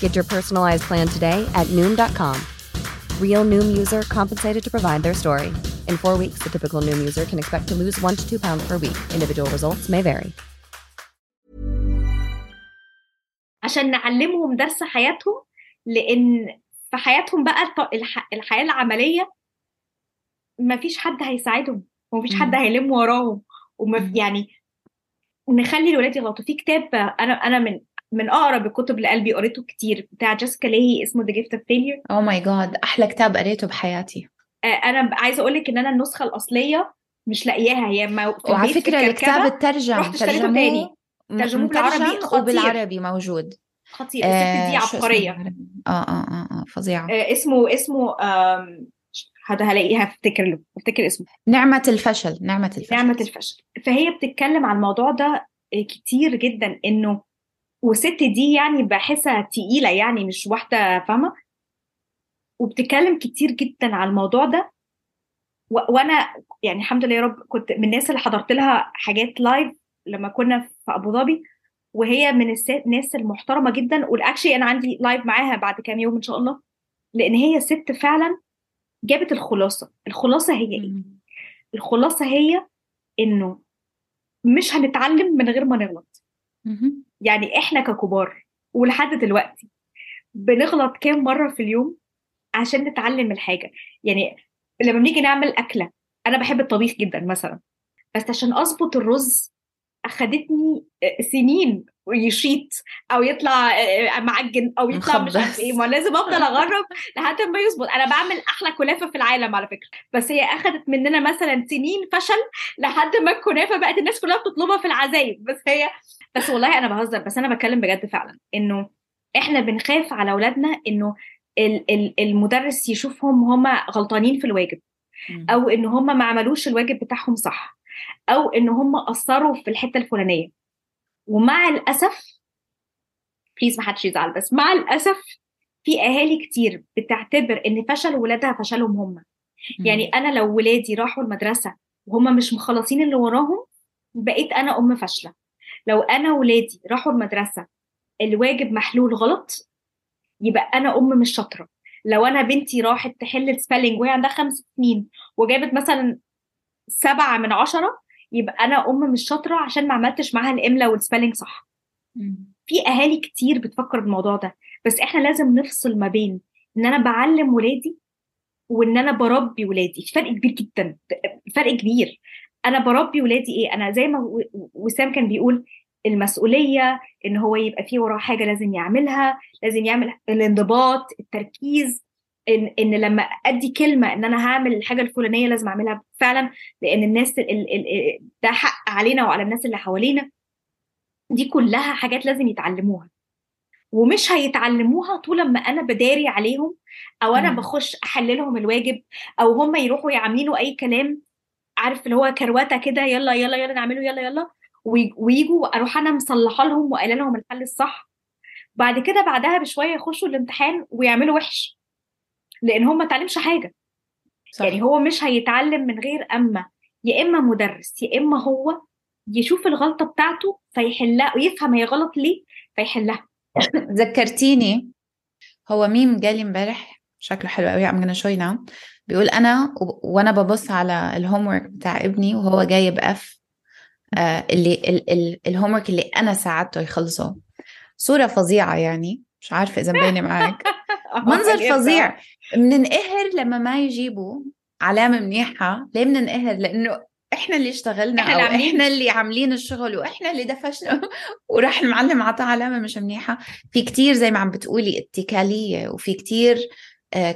Get your personalized plan today at Noom.com. Real Noom user compensated to provide their story. In four weeks, the typical Noom user can expect to lose one to two pounds per week. Individual results may vary. عشان نعلمهم درس حياتهم لان في حياتهم بقى الط- الح- الحياه العمليه ما فيش حد هيساعدهم وما فيش حد مم. هيلم وراهم وما مم. يعني نخلي الولاد يغلطوا في كتاب انا انا من من أقرب الكتب لقلبي قريته كتير بتاع جيسيكا ليهي اسمه The Gift of Failure oh my God أحلى كتاب قريته بحياتي. أنا ب- عايزة أقول لك إن أنا النسخة الأصلية مش لاقياها هي ما وعلى فكرة الكتاب رحت اشتريته تاني. ترجموه بالعربي خطير. وبالعربي موجود. خطير. الست دي آه، اسمه؟ عبقرية؟ آه آه آه آه فظيعة. آه، اسمه اسمه هذا هلاقيها افتكر له افتكر اسمه. نعمة الفشل نعمة الفشل. نعمة الفشل. فهي بتتكلم عن الموضوع ده كتير جدا إنه والست دي يعني بحسها تقيلة يعني مش واحدة فاهمة؟ وبتتكلم كتير جدا على الموضوع ده. و- وأنا يعني الحمد لله يا رب كنت من الناس اللي حضرت لها حاجات لايف لما كنا في أبو ظبي وهي من الناس المحترمة جدا. و actually أنا عندي live معاها بعد كام يوم إن شاء الله. لأن هي ست فعلا جابت الخلاصة. الخلاصة هي إيه. الخلاصة هي إنه مش هنتعلم من غير ما نغلط. يعني إحنا ككبار ولحد دلوقتي بنغلط كام مرة في اليوم عشان نتعلم الحاجة. يعني لما بنيجي نعمل أكلة أنا بحب الطبيخ جدا مثلا بس عشان أظبط الرز أخدتني سنين يشيط أو يطلع معجن أو يطلع مش عارف. إيه. ما لازم أفضل اجرب لحد ما يظبط. أنا بعمل أحلى كنافة في العالم على فكرة. بس هي أخدت مننا مثلا سنين فشل لحد ما الكنافة بقت الناس كلها بتطلبها في العزايم. بس هي بس والله أنا بهزر بس أنا بتكلم بجد فعلا إنه إحنا بنخاف على أولادنا إنه ال- ال- المدرس يشوفهم هم غلطانين في الواجب. أو إن هم ما عملوش الواجب بتاعهم صح. أو إن هم قصروا في الحتة الفلانية. ومع الأسف بليز ما حدش يزعل بس مع الأسف في أهالي كتير بتعتبر إن فشل ولادها فشلهم هم. يعني أنا لو ولادي راحوا المدرسة وهم مش مخلصين اللي وراهم بقيت أنا أم فاشلة. لو أنا ولادي راحوا المدرسة الواجب محلول غلط يبقى أنا أم مش شاطرة. لو أنا بنتي راحت تحل السبelling وهي عندها خمس سنين وجابت مثلا سبعة من عشرة يبقى أنا أم مش شاطرة عشان ما عملتش معاها الاملا والسبelling صح. في أهالي كتير بتفكر بالموضوع ده بس إحنا لازم نفصل ما بين إن أنا بعلم ولادي وإن أنا بربي ولادي. في فرق كبير جدا فرق كبير. أنا بربي ولادي إيه؟ أنا زي ما وسام كان بيقول المسؤولية إن هو يبقى فيه وراه حاجة لازم يعملها لازم يعمل الانضباط التركيز. ان إن لما أدي كلمة إن أنا هعمل الحاجة الفلانية لازم أعملها فعلا لأن الناس ال ال ال ده حق علينا وعلى الناس اللي حوالينا. دي كلها حاجات لازم يتعلموها. ومش هيتعلموها طول ما أنا بداري عليهم أو أنا. بخش احللهم الواجب أو هم يروحوا يعملوا أي كلام عارف اللي هو كروتة كده يلا يلا يلا نعمله يلا يلا وي- ويجوا أروح أنا مصلحة لهم وقايلة لهم الحل الصح. بعد كده بعدها بشوية يخشوا الامتحان ويعملوا وحش. لأن هو ما اتعلمش حاجة. صح. يعني هو مش هيتعلم من غير أما. يا إما مدرس يا إما هو يشوف الغلطة بتاعته فيحلها ويفهم هي غلط ليه فيحلها. ذكرتيني هو ميم جالي امبارح شكله حلو قوي show you now. بيقول أنا وأنا ببص على ال homework بتاع ابني وهو جايب F آه اللي ال ال ال homework اللي أنا ساعدته يخلصه. صورة فظيعة يعني مش عارفة إذا مبينة معك منظر فظيع. بننقهر لما ما يجيبوا علامة منيحة. ليه بننقهر لأنه إحنا اللي اشتغلنا إحنا أو اللي عاملين. إحنا اللي عاملين الشغل وإحنا اللي دفشنا. وراح المعلم عطاه علامة مش منيحة. في كتير زي ما عم بتقولي اتكالية وفي كتير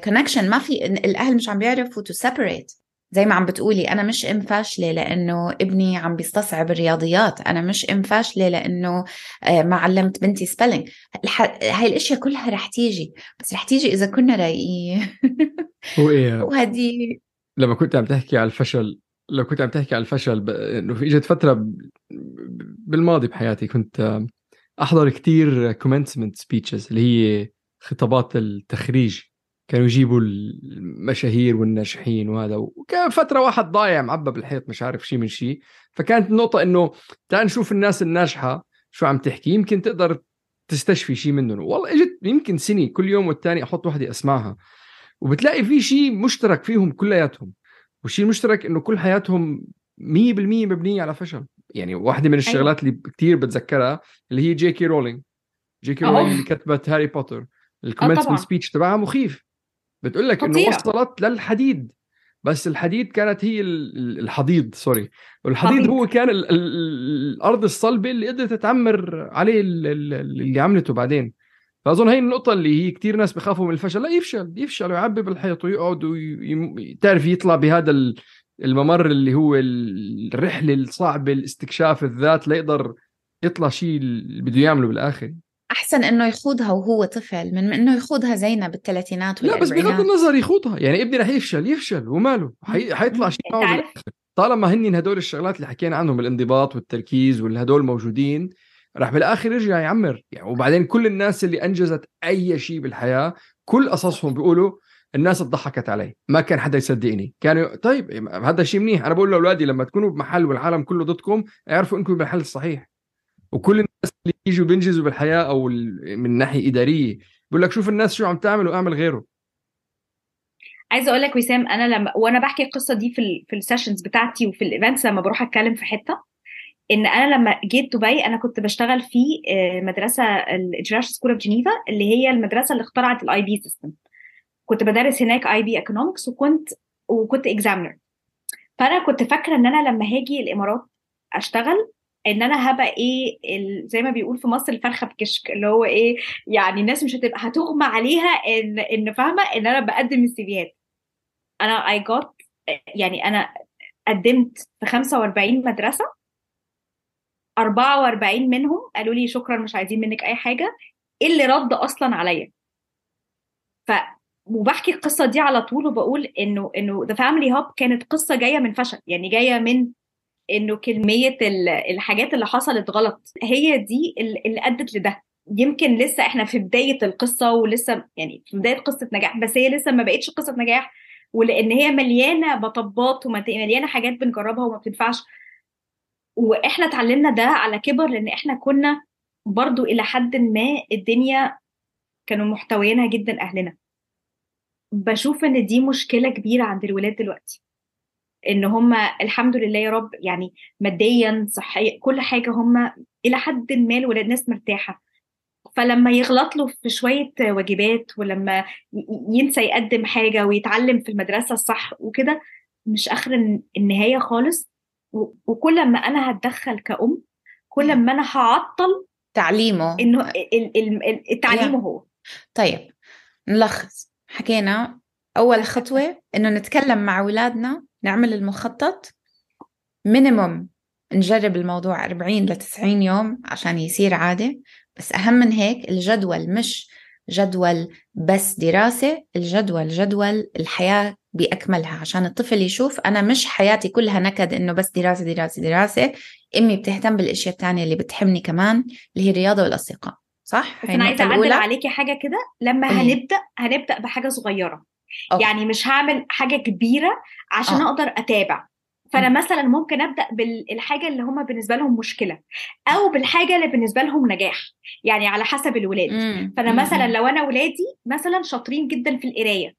connection ما في إن الأهل مش عم بيعرفوا to separate. زي ما عم بتقولي أنا مش أم فاشلة لأنه ابني عم بيستصعب الرياضيات. أنا مش أم فاشلة لأنه آه، ما علمت بنتي spelling هاي الأشياء كلها رح تيجي. بس رح تيجي إذا كنا رايقين. إيه؟ وهدي. لما كنت عم تحكي على الفشل لو كنت عم تحكي على الفشل ب... إنه في إجت فترة. بالماضي بحياتي كنت أحضر كتير commencement speeches اللي هي خطابات التخريج. كانوا يجيبوا المشاهير والناجحين وهذا وكان فترة واحد ضايع معبى بالحيط مش عارف شيء من شيء فكانت النقطة إنه تعال نشوف الناس الناجحة شو عم تحكي يمكن تقدر تستشفي شيء منهم. والله إجت يمكن سنة كل يوم والتاني أحط وحدة أسمعها. وبتلاقي في شيء مشترك فيهم كلياتهم. والشيء المشترك إنه كل حياتهم 100% مبنية على فشل. يعني واحدة من الشغلات أيوة. اللي كثير بتذكرها اللي هي جي كي رولينج جي كي رولينج اللي كتبت هاري بوتر. ال commencement speech تبعها مخيف. بتقول لك إنه وصلت للحضيض. بس الحديد كانت هي الحضيض sorry. والحضيض هو كان ال ال الأرض الصلبة اللي قدرت تعمر عليه اللي عملته بعدين. فأظن هي النقطة اللي هي كثير ناس بخافوا من الفشل. لا يفشل يفشل ويعبي بالحيط ويقعد وتعرف يطلع بهذا الممر اللي هو الرحلة الصعبة الاستكشاف الذات ليقدر يطلع شيء اللي بده يعمله بالآخر. أحسن إنه يخوضها وهو طفل من إنه يخوضها زينا بالثلاثينات لا بس بغض النظر يخوضها. يعني ابني رح يفشل يفشل وماله. حي... حيطلع شيء طالما هن هدول الشغلات اللي حكينا عنهم الانضباط والتركيز والهدول موجودين راح بالآخر يرجع يعمر يعني وبعدين كل الناس اللي أنجزت أي شيء بالحياة كل قصصهم بيقولوا الناس ضحكت علي. ما كان حدا يصدقني. كانوا طيب هذا شيء منيح. أنا بقول لأولادي لما تكونوا بمحل والعالم كله ضدكم اعرفوا إنكم بالمحل الصحيح. وكل الناس اللي يجوا بينجزوا بالحياة أو من ناحية إدارية. بقول لك شوف الناس شو عم تعمل واعمل غيره. عايزة أقول لك وسام أنا لما وأنا بحكي القصة دي في ال في ال sessions بتاعتي وفي ال events لما بروح أتكلم في حتة إن أنا لما جيت دبي أنا كنت بشتغل في آه، مدرسة ال International School of Geneva اللي هي المدرسة اللي اخترعت ال IB system كنت بدرس هناك IB economics وكنت وكنت اكزامنر فأنا كنت فاكرة إن أنا لما هاجي الإمارات أشتغل ان أنا هبقى إيه زي ما بيقول في مصر الفرخة بكشك اللي هو إيه يعني الناس مش هتبقى هتغمى عليها ان ان فاهمة؟ ان أنا بقدم السيفيات أنا اي جوت يعني أنا قدمت في 45 مدرسة 44 منهم قالوا لي شكرا مش عايزين منك أي حاجة اللي رد أصلا عليا. ف وبحكي القصة دي على طول وبقول إنه إنه The Family Hub كانت قصة جاية من فشل يعني جاية من إنه كمية الحاجات اللي حصلت غلط هي دي اللي أدت لده. يمكن لسه إحنا في بداية القصة ولسه يعني في بداية قصة نجاح بس هي لسه ما بقتش قصة نجاح ولأن هي مليانة مطبات ومليانه حاجات بنجربها وما بتنفعش. وإحنا اتعلمنا ده على كبر لأن إحنا كنا برضو إلى حد ما الدنيا كانوا محتويينها جدا أهلنا. بشوف إن دي مشكلة كبيرة عند الولاد دلوقتي. إن هم الحمد لله يا رب يعني ماديا صحيا كل حاجة هم إلى حد ما الولاد ناس مرتاحة. فلما يغلط له في شوية واجبات ولما ينسى يقدم حاجة ويتعلم في المدرسة الصح وكده مش آخر النهاية خالص. وكل ما أنا هتدخل كأم كل ما أنا هعطل تعليمه. إنه التعليم هو. طيب نلخص. حكينا أول خطوة إنه نتكلم مع أولادنا نعمل المخطط. مينيموم نجرب الموضوع 40 ل 90 يوم عشان يصير عادة. بس أهم من هيك الجدول مش جدول بس دراسة الجدول جدول الحياة بأكملها. عشان الطفل يشوف أنا مش حياتي كلها نكد إنه بس دراسة دراسة دراسة. أمي بتهتم بالأشياء الثانية اللي بتهمني كمان اللي هي الرياضة والأصدقاء. صح؟ أنا عايزة أعدل عليكي حاجة كده. لما؟ هنبدأ هنبدأ بحاجة صغيرة. okay. يعني مش هعمل حاجة كبيرة عشان أوه. أقدر أتابع فأنا م. مثلا ممكن أبدأ بالحاجة اللي هم بالنسبة لهم مشكلة أو بالحاجة اللي بالنسبة لهم نجاح يعني على حسب الولاد م. فأنا مثلا لو أنا ولادي مثلا شاطرين جدا في القراية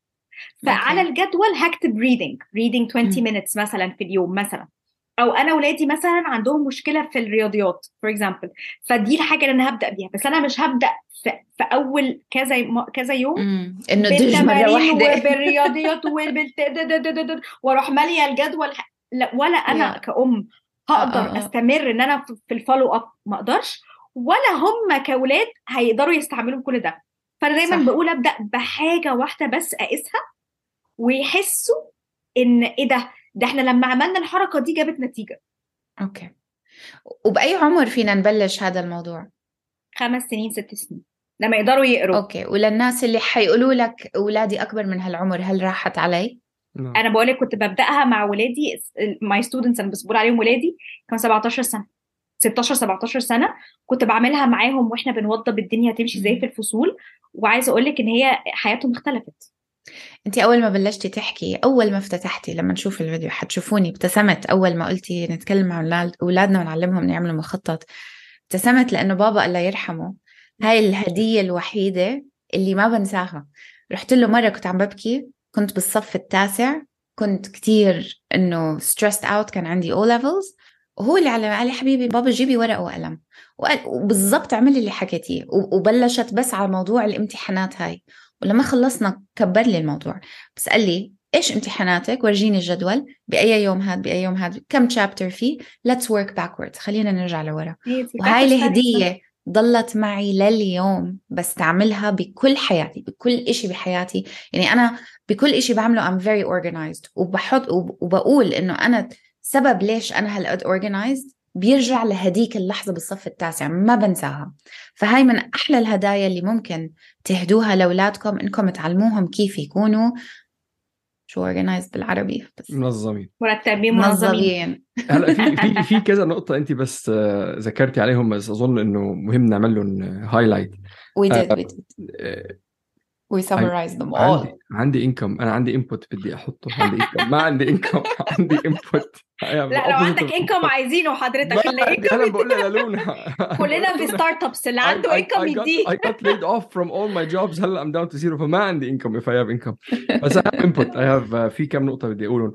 فعلى الجدول هكتب reading reading 20 minutes مثلا في اليوم مثلا أو أنا ولادي مثلا عندهم مشكلة في الرياضيات for example فدي الحاجة اللي أنا هبدأ بيها. بس أنا مش هبدأ في, أول كذا كذا يوم إنه دج مره واحدة. وبالرياضيات وأروح مالية الجدول. ولا أنا كأم هقدر آه، آه، آه. أستمر إن أنا في ال follow up ما أقدرش. ولا هم كأولاد هيقدروا يستعملوا كل ده. فأنا دايما بقول أبدأ بحاجة واحدة بس أقيسها ويحسوا إن إيه ده؟ ده إحنا لما عملنا الحركة دي جابت نتيجة. okay. وبأي عمر فينا نبلش هذا الموضوع؟ خمس سنين ست سنين. لما يقدروا يقروا. okay. وللناس اللي حيقولوا لك أولادي أكبر من هالعمر هل راحت علي؟ نعم. أنا بقول لك كنت ببدأها مع ولادي my students أنا بس بقول عليهم ولادي كانوا 17 سنة. 16 17 سنة كنت بعملها معاهم وإحنا بنوضب الدنيا تمشي إزاي في الفصول. وعايزة أقول لك إن هي حياتهم اختلفت. انت أول ما بلشتي تحكي أول ما افتتحتي لما نشوف الفيديو حتشوفوني ابتسمت أول ما قلتي نتكلم مع أولادنا ونعلمهم يعملوا مخطط. ابتسمت لأنه بابا الله يرحمه. هاي الهدية الوحيدة اللي ما بنساها. رحت له مرة كنت عم ببكي كنت بالصف التاسع كنت كتير إنه stressed out كان عندي O levels وهو اللي علم علي حبيبي بابا جيبي ورقة وقلم. وبالضبط عمل اللي حكيتيه. وبلشت بس على موضوع الامتحانات هاي. ولما خلصنا كبر لي الموضوع. بس قال لي إيش امتحاناتك؟ ورجيني الجدول. بأي يوم هاد بأي يوم هاد كم تشابتر فيه؟ Let's work backwards خلينا نرجع لورا. وهاي الهدية ضلت معي لليوم بستعملها بكل حياتي بكل إشي بحياتي. يعني أنا بكل إشي بعمله I'm very organized. وبحط وبقول إنه أنا سبب ليش أنا هالقد organized. بيرجع لهديك اللحظة بالصف التاسع ما بنساها. فهاي من أحلى الهدايا اللي ممكن تهدوها لأولادكم إنكم تعلموهم كيف يكونوا شو organized بالعربي بس منظمين. مرتبين منظمين. هلا في في في كذا نقطة أنت بس ذكرتي عليهم بس أظن إنه مهم نعمل لهم highlight we did we did we summarize them all عندي income أنا عندي input بدي أحطه عندي income ما عندي income عندي input لا لو عندك income عايزينه حضرتك اللي أنا بقول للونا كلنا في startups اللي عنده income يديه I got laid off from all my jobs. هلا I'm down to zero فما عندي income if I have income. بس I have input. I have في كم نقطة بدي أقولهم.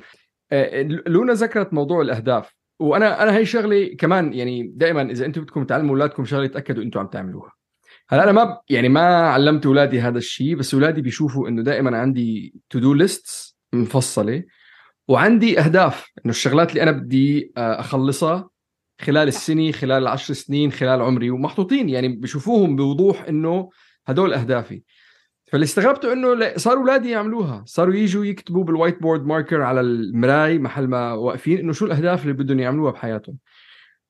آه، لونا ذكرت موضوع الأهداف. وأنا أنا هي شغلة كمان يعني دائما إذا أنتم بدكم تعلموا أولادكم شغلة تاكدوا أنتم عم تعملوها. هلأ أنا ما يعني ما علمت أولادي هذا الشيء بس أولادي بيشوفوا إنه دائما عندي to-do list مفصلة. وعندي أهداف. إنه الشغلات اللي أنا بدي آه، أخلصها خلال السنة خلال العشر سنين خلال عمري ومحطوطين. يعني بشوفوهم بوضوح إنه هدول أهدافي. فاللي استغربته إنه صاروا أولادي يعملوها. صاروا يجوا يكتبوا بال whiteboard marker على المراي محل ما واقفين إنه شو الأهداف اللي بدهم يعملوها بحياتهم.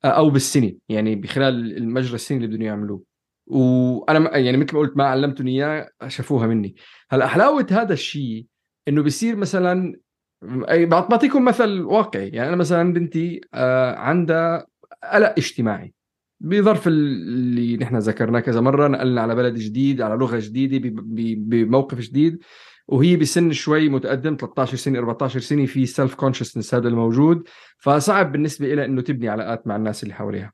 آه، أو بالسنة. يعني بخلال المجرى السنة اللي بدهم يعملوه. وأنا يعني مثل ما قلت ما علمتهم إياه شافوها مني. هلأ حلاوة هذا الشيء إنه بصير مثلا بعطيكم مثل واقعي. يعني أنا مثلا بنتي آه، عندها قلق اجتماعي بظرف اللي نحن ذكرناه كذا مرة نقلنا على بلد جديد على لغة جديدة بموقف جديد. وهي بسن شوي متقدم 13 سنة 14 سنة في self-consciousness هذا الموجود. فصعب بالنسبة لها إنه تبني علاقات مع الناس اللي حواليها.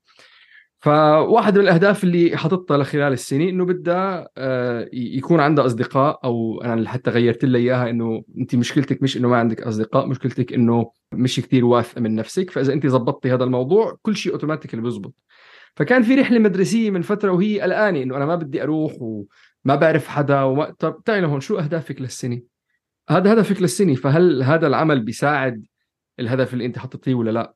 فواحد من الأهداف اللي حاططها لخلال السنة إنه بدها آه، يكون عندها أصدقاء أو أنا حتى غيرت لها إياها إنه أنت مشكلتك مش إنه ما عندك أصدقاء مشكلتك إنه مش كثير واثقة من نفسك. فإذا أنت زبطتي هذا الموضوع كل شيء اوتوماتيكلي بيزبط. فكان في رحلة مدرسية من فترة وهي قلقانة إنه أنا ما بدي أروح وما بعرف حدا وما طب تعي لهون شو أهدافك للسنة؟ هذا هدفك للسنة فهل هذا العمل بيساعد الهدف اللي أنت حطيتيه ولا لا؟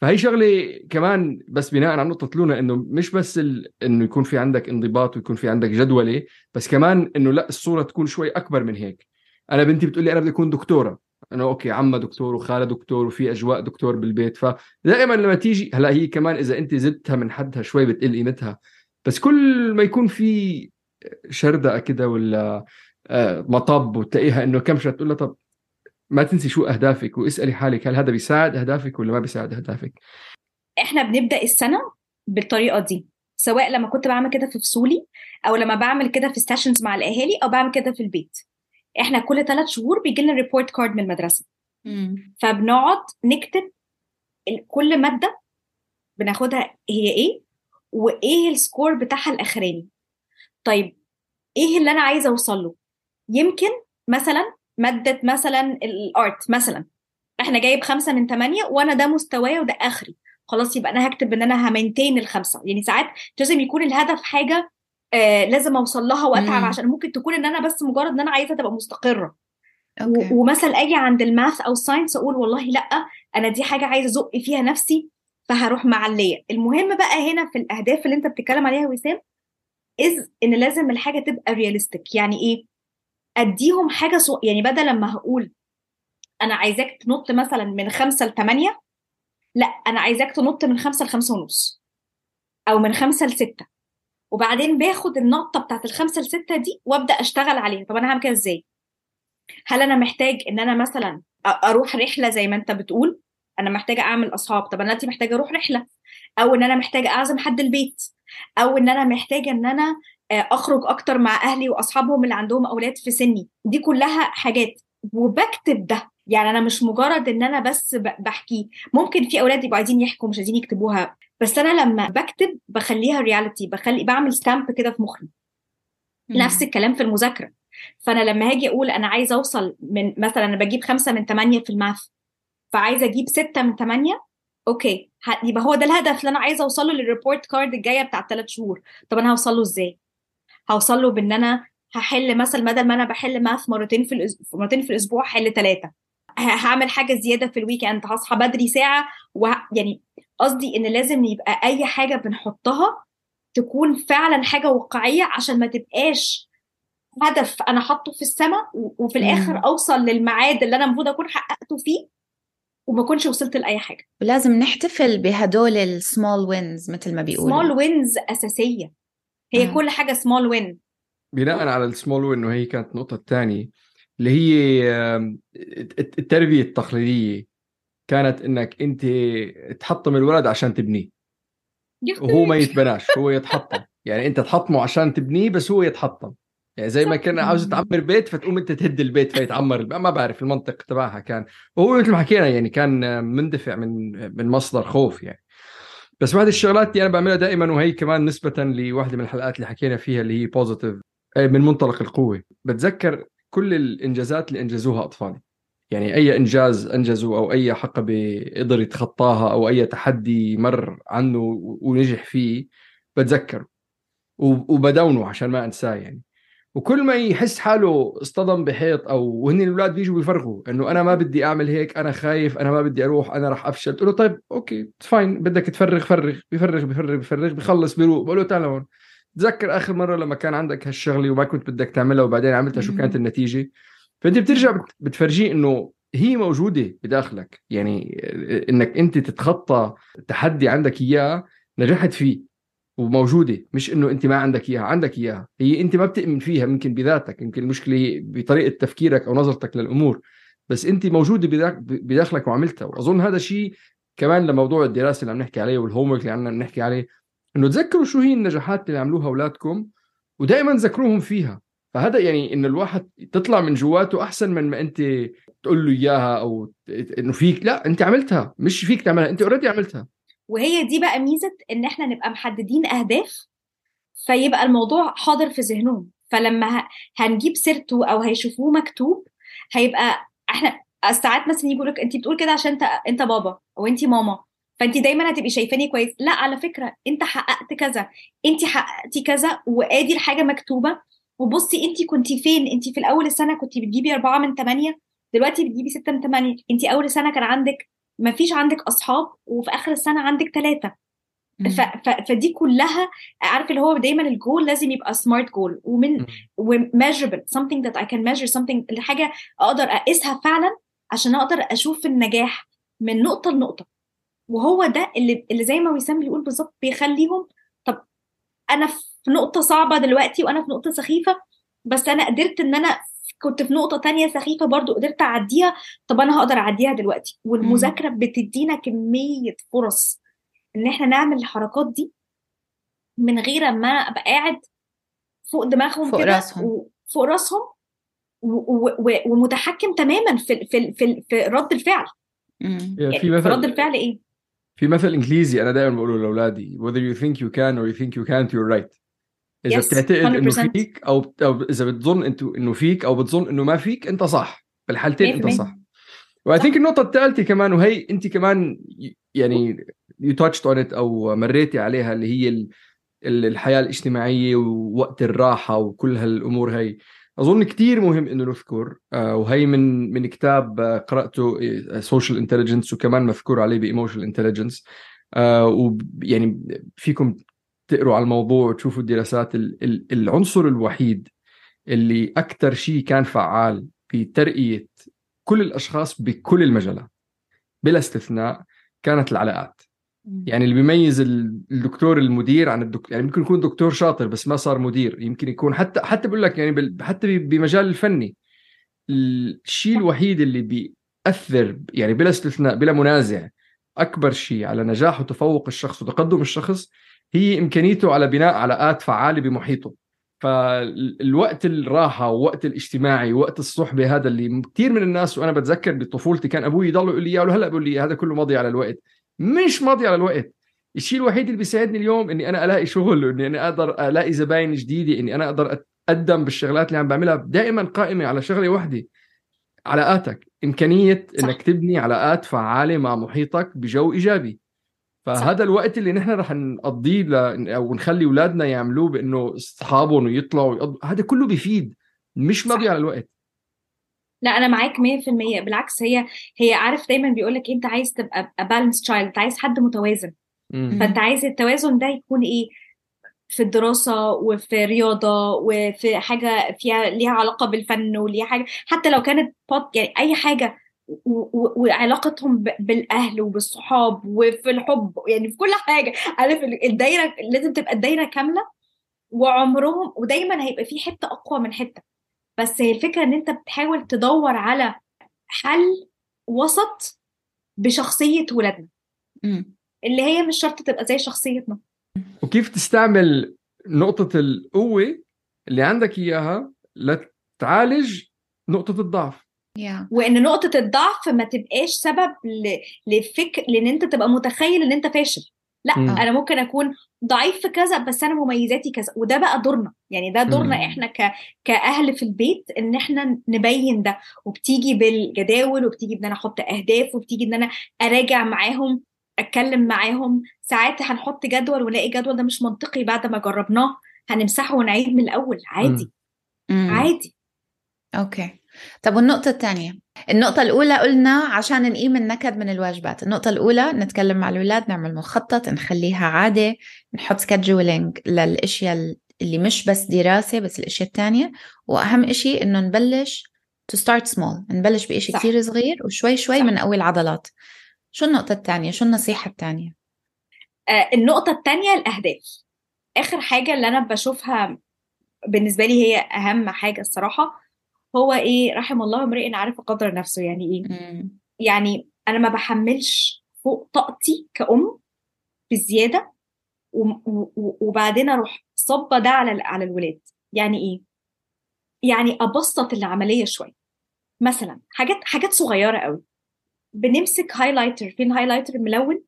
فهي شغلة كمان بس بناء على نقطة لونا إنه مش بس ال... إنه يكون في عندك انضباط ويكون في عندك جدولة بس كمان إنه لا الصورة تكون شوي أكبر من هيك. أنا بنتي بتقول لي أنا بدي أكون دكتورة. انه أوكي عمها دكتور وخالها دكتور وفي أجواء دكتور بالبيت فدائما لما تيجي هلأ هي كمان إذا أنت زدتها من حدها شوي بتقل قيمتها. بس كل ما يكون في شردقه كده ولا آه، مطب وتلاقيها إنه كم تقول لها طب ما تنسي شو أهدافك واسألي حالك هل هذا بيساعد أهدافك ولا ما بيساعد أهدافك. إحنا بنبدأ السنة بالطريقة دي سواء لما كنت بعمل كده في فصولي أو لما بعمل كده في sessions مع الأهالي أو بعمل كده في البيت. إحنا كل ثلاث شهور بيجي لنا report card من المدرسة. مم. فبنقعد نكتب كل مادة بناخدها هي إيه وإيه ال score بتاعها الأخراني. طيب إيه اللي أنا عايزة اوصل له يمكن مثلا مادة مثلا ال art مثلا. إحنا جايب خمسة من ثمانية وأنا ده مستواي وده آخري. خلاص يبقى أنا هكتب إن أنا ه maintain الخمسة. يعني ساعات لازم يكون الهدف حاجة آه لازم أوصل لها وأتعب عشان ممكن تكون إن أنا بس مجرد إن أنا عايزة تبقى مستقرة. okay. ومثلا أجي عند ال math أو ال science أقول والله لأ أنا دي حاجة عايزة أزق فيها نفسي فهروح معلية. المهم بقى هنا في الأهداف اللي أنت بتتكلم عليها وسام is إن لازم الحاجة تبقى realistic يعني إيه؟ أديهم حاجة so... يعني بدل لما هقول أنا عايزاك تنط مثلا من خمسة لثمانية لأ أنا عايزاك تنط من خمسة لخمسة ونص أو من خمسة لستة. وبعدين باخد النقطة بتاعت الخمسة لستة دي وأبدأ أشتغل عليها. طب أنا هعمل كده إزاي؟ هل أنا محتاج إن أنا مثلا أروح رحلة زي ما أنت بتقول؟ أنا محتاجة أعمل أصحاب. طب أنا دلوقتي محتاجة أروح رحلة. أو إن أنا محتاجة أعزم حد البيت. أو إن أنا محتاجة إن أنا أخرج أكتر مع أهلي وأصحابهم اللي عندهم أولاد في سني. دي كلها حاجات. وبكتب ده. يعني أنا مش مجرد إن أنا بس بحكيه. ممكن في أولاد يبقوا عايزين يحكوا مش عايزين يكتبوها. بس أنا لما بكتب بخليها reality بخلي بعمل stamp كده في مخي. نفس الكلام في المذاكرة. فأنا لما هاجي أقول أنا عايزة أوصل من مثلا أنا بجيب خمسة من ثمانيه في ال math فعايزة أجيب ستة من ثمانيه okay. يبقى هو ده الهدف اللي أنا عايزة اوصل له لل report card الجاية بتاع ثلاث شهور. طب أنا هوصل له إزاي؟ هوصل له بإن أنا هحل مثلا بدل ما أنا بحل math مرتين في الأسبوع مرتين في الأسبوع هحل ثلاثة هعمل حاجة زيادة في ال weekend هصحى بدري ساعة و... يعني قصدي إن لازم يبقى أي حاجة بنحطها تكون فعلا حاجة واقعية عشان ما تبقاش هدف أنا حاطه في السماء وفي الآخر مم. أوصل للميعاد اللي أنا المفروض أكون حققته فيه وما أكونش وصلت لأي حاجة. ولازم نحتفل بهدول ال small wins مثل ما بيقولوا. small wins أساسية. هي مم. كل حاجة small win بناء على ال small win وهي كانت النقطة الثانية اللي هي التربية التقليدية. كانت إنك أنت تحطم الولد عشان تبنيه. وهو ما يتبناش هو يتحطم. يعني أنت تحطمه عشان تبنيه بس هو يتحطم. يعني زي ما كان عاوز تعمر بيت فتقوم أنت تهد البيت فيتعمر. ما بعرف المنطق تبعها كان. وهو مثل ما حكينا يعني كان مندفع من من مصدر خوف يعني. بس واحد الشغلات اللي أنا بعملها دائما وهي كمان نسبة لواحدة من الحلقات اللي حكينا فيها اللي هي بوزيتيف من منطلق القوة. بتذكر كل الإنجازات اللي أنجزوها اطفالي يعني أي إنجاز انجزه أو أي عقبة قدر يتخطاها أو أي تحدي مر عنه ونجح فيه بتذكره. وبدونه عشان ما أنساه يعني. وكل ما يحس حاله اصطدم بحيط أو وهن الأولاد بيجوا بيفرغوا إنه أنا ما بدي أعمل هيك أنا خايف أنا ما بدي أروح أنا راح أفشل. قلت له طيب okay fine بدك تفرغ فرغ بفرغ بفرغ بفرغ بخلص بيروق بقول له تعال هون. تذكر آخر مرة لما كان عندك هالشغلة وما كنت بدك تعملها وبعدين عملتها شو كانت النتيجة؟ فأنت بترجع بتفرجيه إنه هي موجودة بداخلك. يعني إنك أنت تتخطى تحدي عندك إياه نجحت فيه. وموجودة مش إنه أنت ما عندك إياها عندك إياها. هي أنت ما بتؤمن فيها يمكن بذاتك يمكن المشكلة بطريقة تفكيرك أو نظرتك للأمور. بس أنت موجودة بداخلك وعملتها. وأظن هذا شيء كمان لموضوع الدراسة اللي عم نحكي عليه والهوم اللي عم نحكي عليه إنه تذكروا شو هي النجاحات اللي عملوها أولادكم ودائما ذكروهم فيها. فهذا يعني إنه الواحد تطلع من جواته أحسن من ما أنت تقول له إياها أو إنه فيك لا أنت عملتها مش فيك تعملها أنت اوريدي عملتها. وهي دي بقى ميزة إن إحنا نبقى محددين أهداف فيبقى الموضوع حاضر في ذهنهم. فلما هنجيب سيرته أو هيشوفوه مكتوب هيبقى إحنا ساعات مثلا يقول لك انت بتقول كده عشان انت أنت بابا أو انت ماما فانت دايما هتبقي شايفاني كويس. لا على فكرة أنت حققت كذا انت حققتي كذا وآدي الحاجة مكتوبة. وبصي انت كنت فين؟ انت في الأول السنة كنت بتجيبي أربعة من ثمانية دلوقتي بتجيبي ستة من ثمانية انت أول سنة كان عندك ما فيش عندك أصحاب وفي آخر السنة عندك ثلاثة فدي كلها عارف اللي هو دايما الجول لازم يبقى سمارت جول ومن وميجربل something that I can measure something الحاجة أقدر أقيسها فعلا عشان أقدر أشوف النجاح من نقطة لنقطة. وهو ده اللي اللي زي ما وسام بيقول بالظبط بيخليهم طب أنا في نقطة صعبة دلوقتي وأنا في نقطة سخيفة بس أنا قدرت إن أنا كنت في نقطة تانية سخيفة برضو قدرت أعديها. طب أنا هقدر أعديها دلوقتي؟ والمذاكرة بتدينا كمية فرص إن إحنا نعمل الحركات دي من غير ما أبقى قاعد فوق دماغهم فوق راسهم. فوق راسهم ومتحكم تماما في في في, في رد الفعل. يعني في مثل رد الفعل إيه؟ في مثل إنجليزي أنا دائما بقوله لأولادي whether you think you can or you think you can't you're right. إذا yes, بتعتقد إنه فيك أو أو إذا بتظن انت إنه فيك أو بتظن إنه ما فيك إنت صح. بالحالتين إنت صح. و I think النقطة الثالثه كمان وهي انت كمان يعني you touched on it أو مريتي عليها اللي هي الحياة الاجتماعية ووقت الراحة وكل هالأمور هي أظن كثير مهم إنه نذكر آه، وهي من من كتاب آه، قرأته social آه، intelligence وكمان مذكور عليه ب emotional intelligence ويعني فيكم تقروا على الموضوع وتشوفوا الدراسات العنصر الوحيد اللي أكثر شيء كان فعال في ترقيه كل الأشخاص بكل المجالات بلا استثناء كانت العلاقات. يعني اللي بيميز الدكتور المدير عن الدكتور يعني ممكن يكون دكتور شاطر بس ما صار مدير يمكن يكون حتى حتى بقول لك يعني حتى بمجال الفني الشيء الوحيد اللي بي بتاثر يعني بلا استثناء بلا منازع أكبر شيء على نجاح وتفوق الشخص وتقدم الشخص هي إمكانيته على بناء علاقات فعالة بمحيطه. فالوقت الراحة ووقت الاجتماعي ووقت الصحبة هذا اللي كثير من الناس وأنا بتذكر بطفولتي كان أبوي يضل يقول لي اياه وهلا بقول لي هذا كله ماضي على الوقت. مش ماضي على الوقت. الشيء الوحيد اللي بيساعدني اليوم إني أنا ألاقي شغل وإني أنا أقدر ألاقي زباين جديدة إني أنا أقدر أتقدم بالشغلات اللي عم بعملها دائما قائمة على شغلة واحدة علاقاتك. إمكانية صح. إنك تبني علاقات فعالة مع محيطك بجو إيجابي. فهذا صح. الوقت اللي نحن رح نقضيه ل... أو نخلي أولادنا يعملوه بإنه أصحابهم ويطلعوا ويقضوا هذا كله بيفيد مش مضيع على الوقت. لا أنا معاك 100% بالعكس هي هي عارف دايما بيقول لك أنت عايز تبقى بالانس تشايلد أنت عايز حد متوازن. مم. فأنت عايز التوازن ده يكون إيه؟ في الدراسة وفي رياضة وفي حاجة فيها ليها علاقة بالفن وليها حاجة. حتى لو كانت بوت يعني أي حاجة وعلاقتهم بالأهل وبالصحاب وفي الحب يعني في كل حاجة. عارف الدايرة لازم تبقى الدايرة كاملة وعمرهم ودايما هيبقى في حتة أقوى من حتة. بس هي الفكرة إن أنت بتحاول تدور على حل وسط بشخصية ولادنا. اللي هي مش شرط تبقى زي شخصيتنا. وكيف تستعمل نقطة القوة اللي عندك إياها لتعالج نقطة الضعف؟ Yeah. وإن نقطة الضعف ما تبقاش سبب لفكر لإن أنت تبقى متخيل إن أنت فاشل. لأ. أنا ممكن أكون ضعيف في كذا بس أنا مميزاتي كذا وده بقى دورنا. يعني ده دورنا م. إحنا ك... كأهل في البيت إن إحنا نبين ده. وبتيجي بالجداول وبتيجي ان أنا أحط أهداف وبتيجي ان أنا أراجع معاهم أتكلم معاهم. ساعات هنحط جدول ونلاقي الجدول ده مش منطقي بعد ما جربناه. هنمسحه ونعيد من الأول. عادي. م. عادي. أوكي طب والنقطة الثانية النقطة الأولى قلنا عشان نقيم النكد من الواجبات النقطة الأولى نتكلم مع الأولاد نعمل مخطط نخليها عادة نحط scheduling للأشياء اللي مش بس دراسة بس الأشياء الثانية وأهم إشي إنه نبلش to start small نبلش بإشي كثير صغير وشوي شوي بنقوي العضلات شو النقطة الثانية شو النصيحة الثانية آه النقطة الثانية الأهداف. آخر حاجة اللي أنا بشوفها بالنسبة لي هي أهم حاجة الصراحة هو إيه رحم الله امرئ عارف قدر نفسه. يعني إيه؟ مم. يعني أنا ما بحملش فوق طاقتي كأم بزيادة وبعدين أروح صبه ده على على الولاد. يعني إيه؟ يعني أبسط العملية شوية. مثلا حاجات حاجات صغيرة قوي. بنمسك highlighter فين highlighter ملون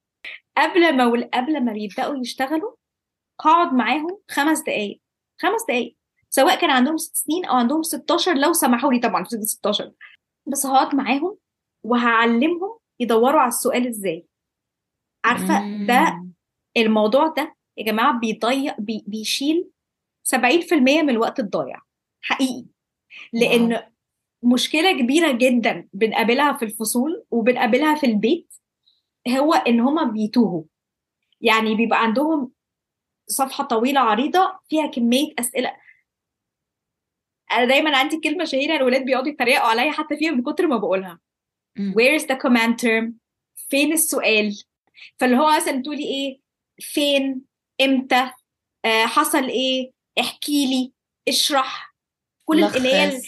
قبل ما قبل ما بيبدأوا يشتغلوا هقعد معاهم خمس دقائق خمس دقائق سواء كان عندهم ست سنين أو عندهم 16 لو سمحوا لي طبعا في 16 بس هقعد معاهم وهعلمهم يدوروا على السؤال إزاي. عارفة ده الموضوع ده يا جماعة بيضيع بي بيشيل 70% من الوقت الضايع. حقيقي. لأن واو. مشكلة كبيرة جدا بنقابلها في الفصول وبنقابلها في البيت هو إن هما بيتوهوا. يعني بيبقى عندهم صفحة طويلة عريضة فيها كمية أسئلة. أنا دايما عندي كلمة شهيرة الولاد بيقعدوا يتريقوا عليا حتى فيها من كتر ما بقولها. where is the command term? فين السؤال؟ فاللي هو مثلا تقولي إيه؟ فين؟ إمتى؟ آه حصل إيه؟ احكي لي اشرح. كل اللي هي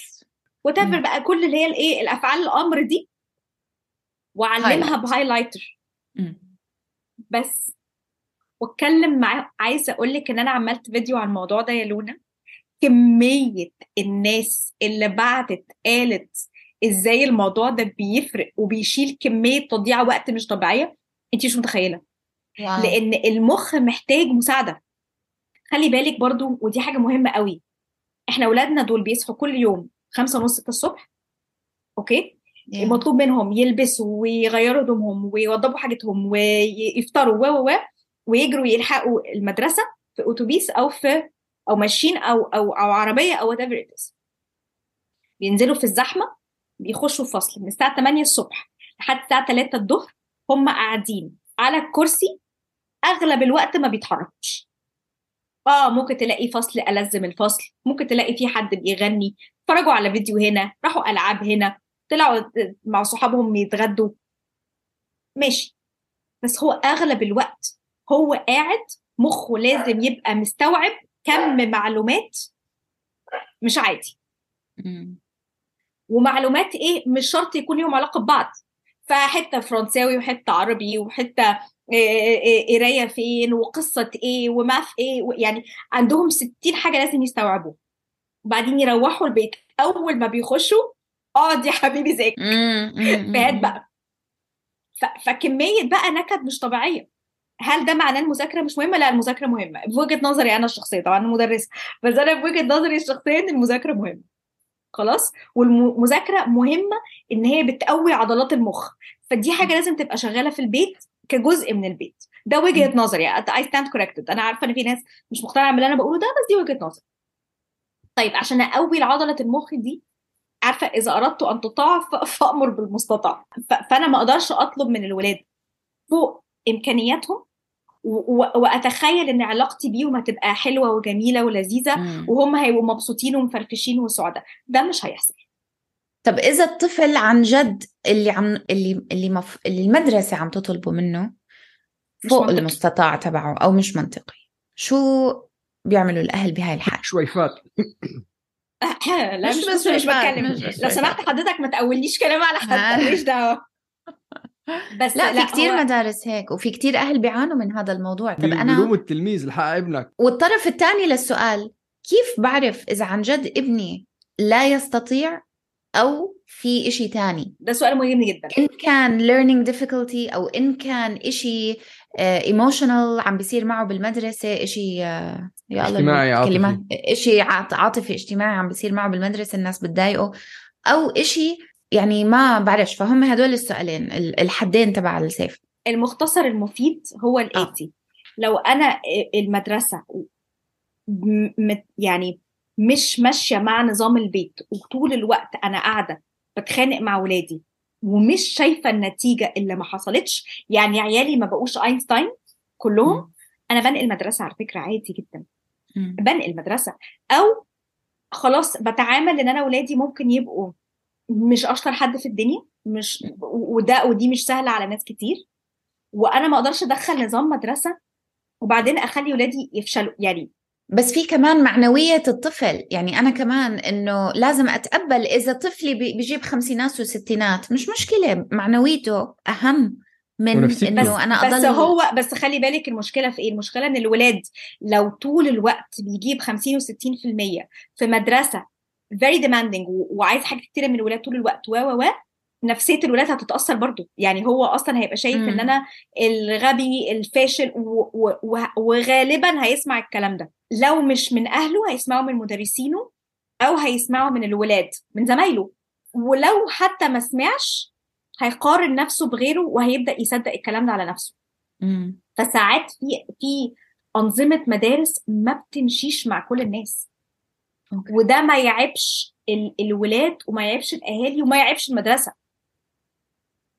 what بقى كل اللي هي الإيه؟ الأفعال الأمر دي وأعلمها ب highlighter بس. واتكلم معاه عايزة أقول لك إن أنا عملت فيديو عن الموضوع ده يا لونا. كمية الناس اللي بعتت قالت إزاي الموضوع ده بيفرق وبيشيل كمية تضييع وقت مش طبيعية؟ أنت مش متخيلة. واو. لأن المخ محتاج مساعدة. خلي بالك برضو ودي حاجة مهمة قوي. إحنا اولادنا دول بيصحوا كل يوم خمسة ونص الصبح أوكي؟ Yeah. مطلوب منهم يلبسوا ويغيروا هدومهم ويوضبوا حاجتهم ويفطروا و و ويجروا يلحقوا المدرسة في أتوبيس أو في أو ماشيين أو أو أو عربية أو it is. بينزلوا في الزحمة بيخشوا فصل من الساعة 8 الصبح لحد الساعة 3 الظهر هم قاعدين على الكرسي أغلب الوقت ما بيتحركوش. آه ممكن تلاقي فصل ألزم الفصل ممكن تلاقي في حد بيغني اتفرجوا على فيديو هنا راحوا ألعاب هنا طلعوا مع صحابهم يتغدوا. ماشي. بس هو أغلب الوقت هو قاعد مخه لازم يبقى مستوعب كم معلومات؟ مش عادي. ومعلومات إيه؟ مش شرط يكون ليهم علاقة ببعض. فحتة فرنساوي وحتة عربي وحتة قراية فين وقصة إيه وماث إيه يعني عندهم 60 حاجة لازم يستوعبوها. وبعدين يروحوا البيت. أول ما بيخشوا اقعد يا حبيبي ذاكر فهات بقى. فكمية بقى نكد مش طبيعية. هل ده معناه المذاكرة مش مهمة؟ لا المذاكرة مهمة. في وجهة نظري أنا الشخصية طبعا أنا مدرسة. بس أنا في وجهة نظري الشخصية إن المذاكرة مهمة. خلاص؟ والمذاكرة مهمة إن هي بتقوي عضلات المخ. فدي حاجة لازم تبقى شغالة في البيت كجزء من البيت. ده وجهة نظري. I stand corrected أنا عارفة إن في ناس مش مقتنعة باللي أنا بقوله ده بس دي وجهة نظري. طيب عشان أقوي عضلة المخ دي عارفة إذا أردت أن تطاع فأمر بالمستطاع. فأنا ما أقدرش أطلب من الولاد فوق. إمكانياتهم وأتخيل إن علاقتي بيهم هتبقى حلوة وجميلة ولذيذة مم. وهم هيبقوا مبسوطين ومفرفشين وسعداء. ده مش هيحصل. طب إذا الطفل عن جد اللي عم اللي اللي, مف... اللي المدرسة عم تطلبه منه فوق منطقي. المستطاع تبعه أو مش منطقي شو بيعملوا الأهل بهاي الحالة؟ شويفات لا مش, مش بس مش بتكلم. لو سمحت حضرتك ما تقوليش كلام على حد ماليش دعوة. بس لا, لا في كتير هو... مدارس هيك وفي كتير أهل بيعانوا من هذا الموضوع. طب أنا بلوم التلميذ لحق ابنك. والطرف الثاني للسؤال كيف بعرف إذا عن جد ابني لا يستطيع أو في إشي تاني؟ ده سؤال مهم جدا. إن كان learning difficulty أو إن كان إشي ايموشنال عم بيصير معه بالمدرسة إشي يا الله اجتماعي عاطفي. إشي عاطفي اجتماعي عم بيصير معه بالمدرسة الناس بتضايقه. أو إشي يعني ما بعرفش فهم هدول السؤالين الحدين تبع السيف المختصر المفيد هو الاتي آه. لو أنا المدرسة يعني مش ماشية مع نظام البيت وطول الوقت أنا قاعدة بتخانق مع ولادي ومش شايفة النتيجة اللي ما حصلتش يعني عيالي ما بقوش اينشتاين كلهم م. أنا بنقل مدرسه على فكرة عادي جدا م. بنقل مدرسه أو خلاص بتعامل إن أنا ولادي ممكن يبقوا مش أشطر حد في الدنيا مش وده ودي مش سهلة على ناس كتير. وأنا ما أقدرش أدخل نظام مدرسة وبعدين أخلي ولادي يفشلوا يعني بس في كمان معنوية الطفل. يعني أنا كمان إنه لازم أتقبل إذا طفلي بيجيب خمسينات وستينات. مش مشكلة معنويته أهم من إنه أنا أضل بس هو بس خلي بالك المشكلة في إيه؟ المشكلة إن الولاد لو طول الوقت بيجيب 50 و60% في مدرسة very demanding وعايز حاجات كتيرة من الولاد طول الوقت و و و نفسية الولاد هتتأثر برضو يعني هو أصلا هيبقى شايف. إن أنا الغبي الفاشل. وغالبا هيسمع الكلام ده لو مش من أهله هيسمعه من مدرسينه أو هيسمعه من الولاد من زمايله ولو حتى ما سمعش هيقارن نفسه بغيره وهيبدأ يصدق الكلام ده على نفسه م. فساعات في في أنظمة مدارس ما بتمشيش مع كل الناس أوكي. وده ما يعيبش الولاد وما يعيبش الأهالي وما يعيبش المدرسة.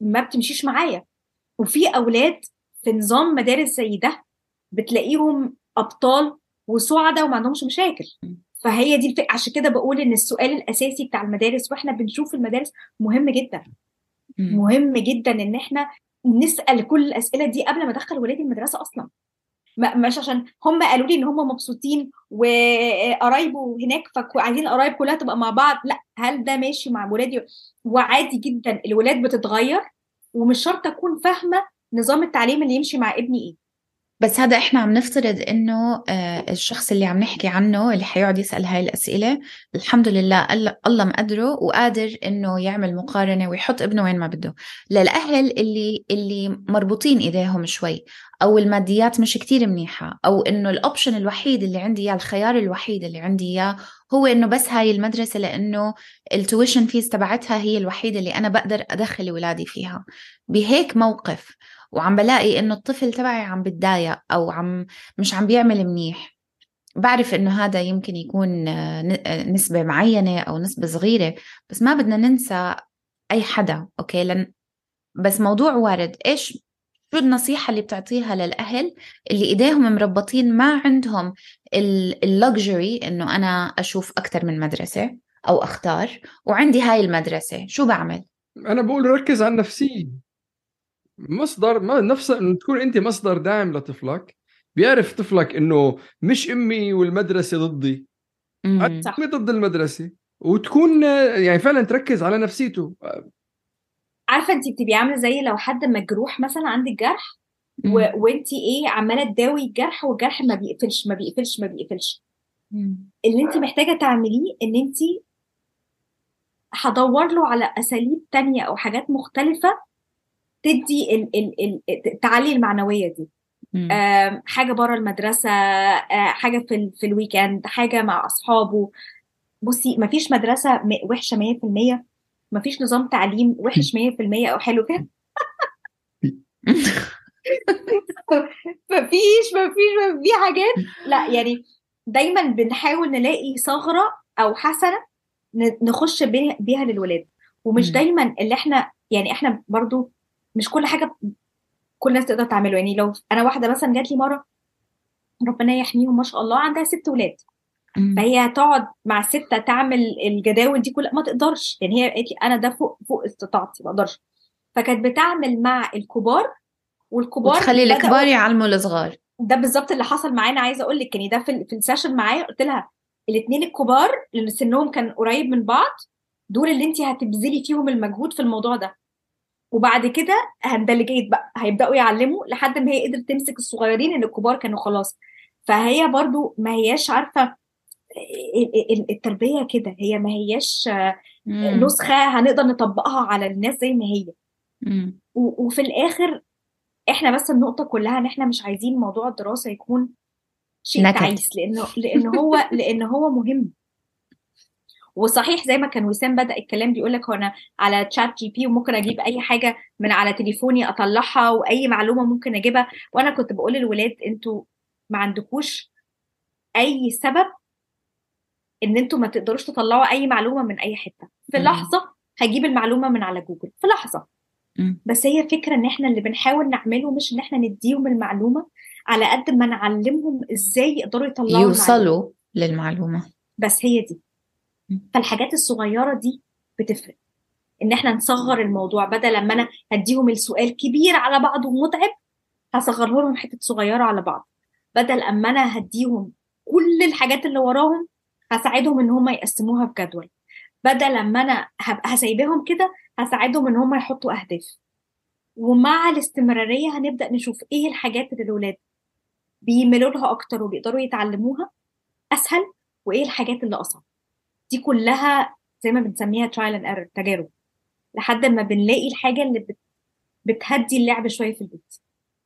ما بتمشيش معايا. وفي أولاد في نظام مدارس زي ده بتلاقيهم أبطال وسعداء وما عندهمش مشاكل. فهي دي الفكرة عشان كده بقول إن السؤال الأساسي بتاع المدارس وإحنا بنشوف المدارس مهم جدا. مهم جدا إن إحنا نسأل كل الأسئلة دي قبل ما أدخل ولادي المدرسة أصلا. مش عشان هم قالوا لي إن هم مبسوطين وقرايبه هناك فعايزين القرايب كلها تبقى مع بعض. لا هل ده ماشي مع ولادي وعادي جدا الولاد بتتغير ومش شرط أكون فاهمة نظام التعليم اللي يمشي مع ابني إيه. بس هذا إحنا عم نفترض إنه آه، الشخص اللي عم نحكي عنه اللي حيقعد يسأل هاي الأسئلة الحمد لله الله مقدره وقادر إنه يعمل مقارنة ويحط ابنه وين ما بده. للأهل اللي اللي مربوطين إيديهم شوي أو الماديات مش كتير منيحة أو إنه ال option الوحيد اللي عندي إياه الخيار الوحيد اللي عندي إياه هو إنه بس هاي المدرسة لأنه ال tuition fees تبعتها هي الوحيدة اللي أنا بقدر أدخل اولادي فيها. بهيك موقف وعم بلاقي إنه الطفل تبعي عم بتضايق أو عم مش عم بيعمل منيح. بعرف إنه هذا يمكن يكون نسبة معينة أو نسبة صغيرة بس ما بدنا ننسى أي حدا أوكي؟ لأن بس موضوع وارد. إيش شو النصيحة اللي بتعطيها للأهل اللي إيديهم مربطين ما عندهم ال luxury إنه أنا أشوف أكثر من مدرسة أو أختار وعندي هاي المدرسة؟ شو بعمل؟ أنا بقول ركز على النفسية. مصدر ما نفس إنه تكون أنت مصدر داعم لطفلك بيعرف طفلك إنه مش أمي والمدرسة ضدي. أمي ضد المدرسة. وتكون يعني فعلا تركز على نفسيته. عارفة أنت بتبقي عاملة زي لو حد مجروح مثلا عندك جرح؟ و... وأنت إيه عمالة تداوي الجرح والجرح ما بيقفلش ما بيقفلش ما بيقفلش. اللي أنت محتاجة تعمليه إن أنت هدور له على أساليب تانية أو حاجات مختلفة تدي ال ال ال تعلي المعنوية دي. حاجة بره المدرسة حاجة في في الويكند حاجة مع أصحابه. بصي مفيش مدرسة وحشة 100% مفيش نظام تعليم وحش 100% أو حلو كده مفيش مفيش في حاجات لا يعني دايما بنحاول نلاقي ثغرة أو حسنة نخش بيها للولاد. ومش دايما اللي إحنا يعني إحنا برضو مش كل حاجة كل الناس تقدر تعمله. يعني لو أنا واحدة مثلا جات لي مرة ربنا يحميهم ما شاء الله عندها ست ولاد. فهي تقعد مع الستة تعمل الجداول دي كلها ما تقدرش. يعني هي قالت لي أنا ده فوق فوق استطاعتي ما أقدرش. فكانت بتعمل مع الكبار والكبار تخلي الكبار يعلموا الصغار. ده بالظبط اللي حصل معانا عايزة أقول لك يعني ده في, في السيشن معايا قلت لها الاثنين الكبار اللي سنهم كان قريب من بعض دول اللي انت هتبذلي فيهم المجهود في الموضوع ده. وبعد كده هندلجيت بقى هيبدأوا يعلموا لحد ما هي قدرت تمسك الصغيرين إن الكبار كانوا خلاص. فهي برضو ما هياش عارفة التربية كده هي ما هياش نسخة هنقدر نطبقها على الناس زي ما هي. وفي الآخر إحنا بس النقطة كلها إن إحنا مش عايزين موضوع الدراسة يكون شيء نكت. تعيس لأنه لأن هو لأن هو مهم. وصحيح زي ما كان وسام بدأ الكلام بيقول لك أنا على تشات جي بي وممكن أجيب أي حاجة من على تليفوني أطلعها وأي معلومة ممكن أجيبها. وأنا كنت بقول للولاد أنتوا ما عندكوش أي سبب إن أنتوا ما تقدروش تطلعوا أي معلومة من أي حتة. في لحظة هجيب المعلومة من على جوجل. في لحظة. بس هي فكره إن إحنا اللي بنحاول نعمله مش إن إحنا نديهم المعلومة على قد ما نعلمهم إزاي يقدروا يطلعوا يوصلوا المعلومة. للمعلومة. بس هي دي. فالحاجات الصغيرة دي بتفرق. إن إحنا نصغر الموضوع بدل لما أنا هديهم السؤال كبير على بعضه ومتعب هصغره لهم حتت صغيرة على بعض. بدل اما أنا هديهم كل الحاجات اللي وراهم هساعدهم إن هم يقسموها في جدول. بدل لما أنا هبقى هسيبهم كده هساعدهم إن هم يحطوا أهداف. ومع الاستمرارية هنبدأ نشوف إيه الحاجات اللي الاولاد بيميلوا لها أكتر وبيقدروا يتعلموها أسهل وإيه الحاجات اللي أصعب. دي كلها زي ما بنسميها trial and error تجارب. لحد ما بنلاقي الحاجة اللي بت... بتهدي اللعب شوية في البيت.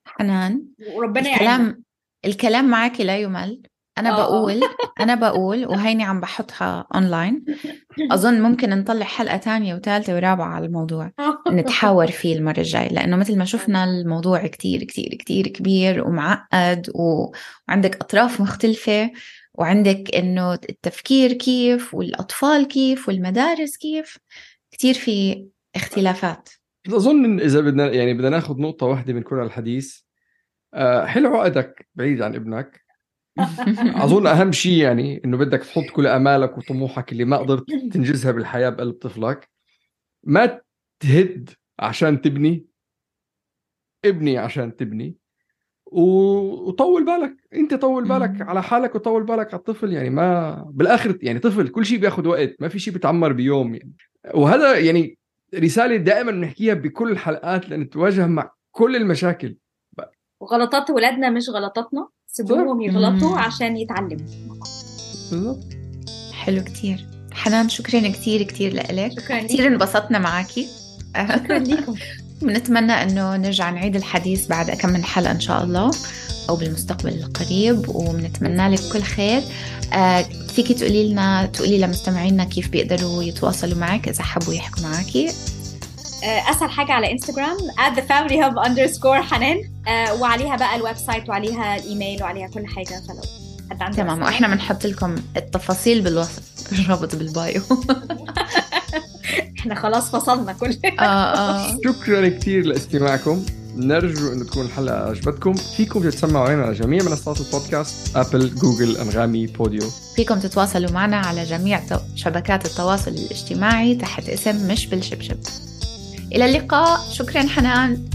حنان وربنا الكلام الكلام معك لا يمل. أنا أوه. بقول أنا بقول وهيني عم بحطها اونلاين أظن ممكن نطلع حلقة تانية وثالثه ورابعة على الموضوع نتحاور فيه المرة الجاية. لأنه مثل ما شفنا الموضوع كتير كتير كتير كبير ومعقد و... وعندك أطراف مختلفة. وعندك إنه التفكير كيف والأطفال كيف والمدارس كيف. كتير في اختلافات. أظن إذا بدنا يعني بدنا ناخذ نقطة واحدة من كل الحديث آه، حل عقدك بعيد عن ابنك. أظن أهم شيء يعني إنه بدك تحط كل آمالك وطموحك اللي ما قدرت تنجزها بالحياة بقلب طفلك. ما تهد عشان تبني. ابني عشان تبني. وطول بالك انت طول بالك على حالك وطول بالك على الطفل يعني ما بالآخر يعني طفل كل شيء بياخذ وقت ما في شيء بيتعمر بيوم يعني. وهذا يعني رسالة دائما بنحكيها بكل الحلقات لأن تواجه مع كل المشاكل. وغلطات ولادنا مش غلطاتنا. سيبوهم يغلطوا عشان يتعلموا. بالضبط. حلو كتير. حنان شكرا كتير كتير لك شكرا كتير انبسطنا معك شكرا لكم بنتمنى إنه نرجع نعيد الحديث بعد كم من حلقة إن شاء الله أو بالمستقبل القريب وبنتمنى لك كل خير. آه فيكي تقولي لنا تقولي لمستمعينا كيف بيقدروا يتواصلوا معك إذا حبوا يحكوا معك. آه، أسهل حاجة على انستغرام at the family hub underscore حنان آه، وعليها بقى ال website وعليها الإيميل وعليها كل حاجة. فلو حد عنده تمام وإحنا بنحط لكم التفاصيل بالوصف الرابط بال bio. إحنا خلاص فصلنا كل آه آه. شكرا كثير لاستماعكم. نرجو إنه تكون الحلقة عجبتكم. فيكم تتسمعوا علينا على جميع منصات البودكاست أبل جوجل أنغامي بوديو. فيكم تتواصلوا معنا على جميع شبكات التواصل الاجتماعي تحت اسم مش بالشبشب. إلى اللقاء. شكرا حنان.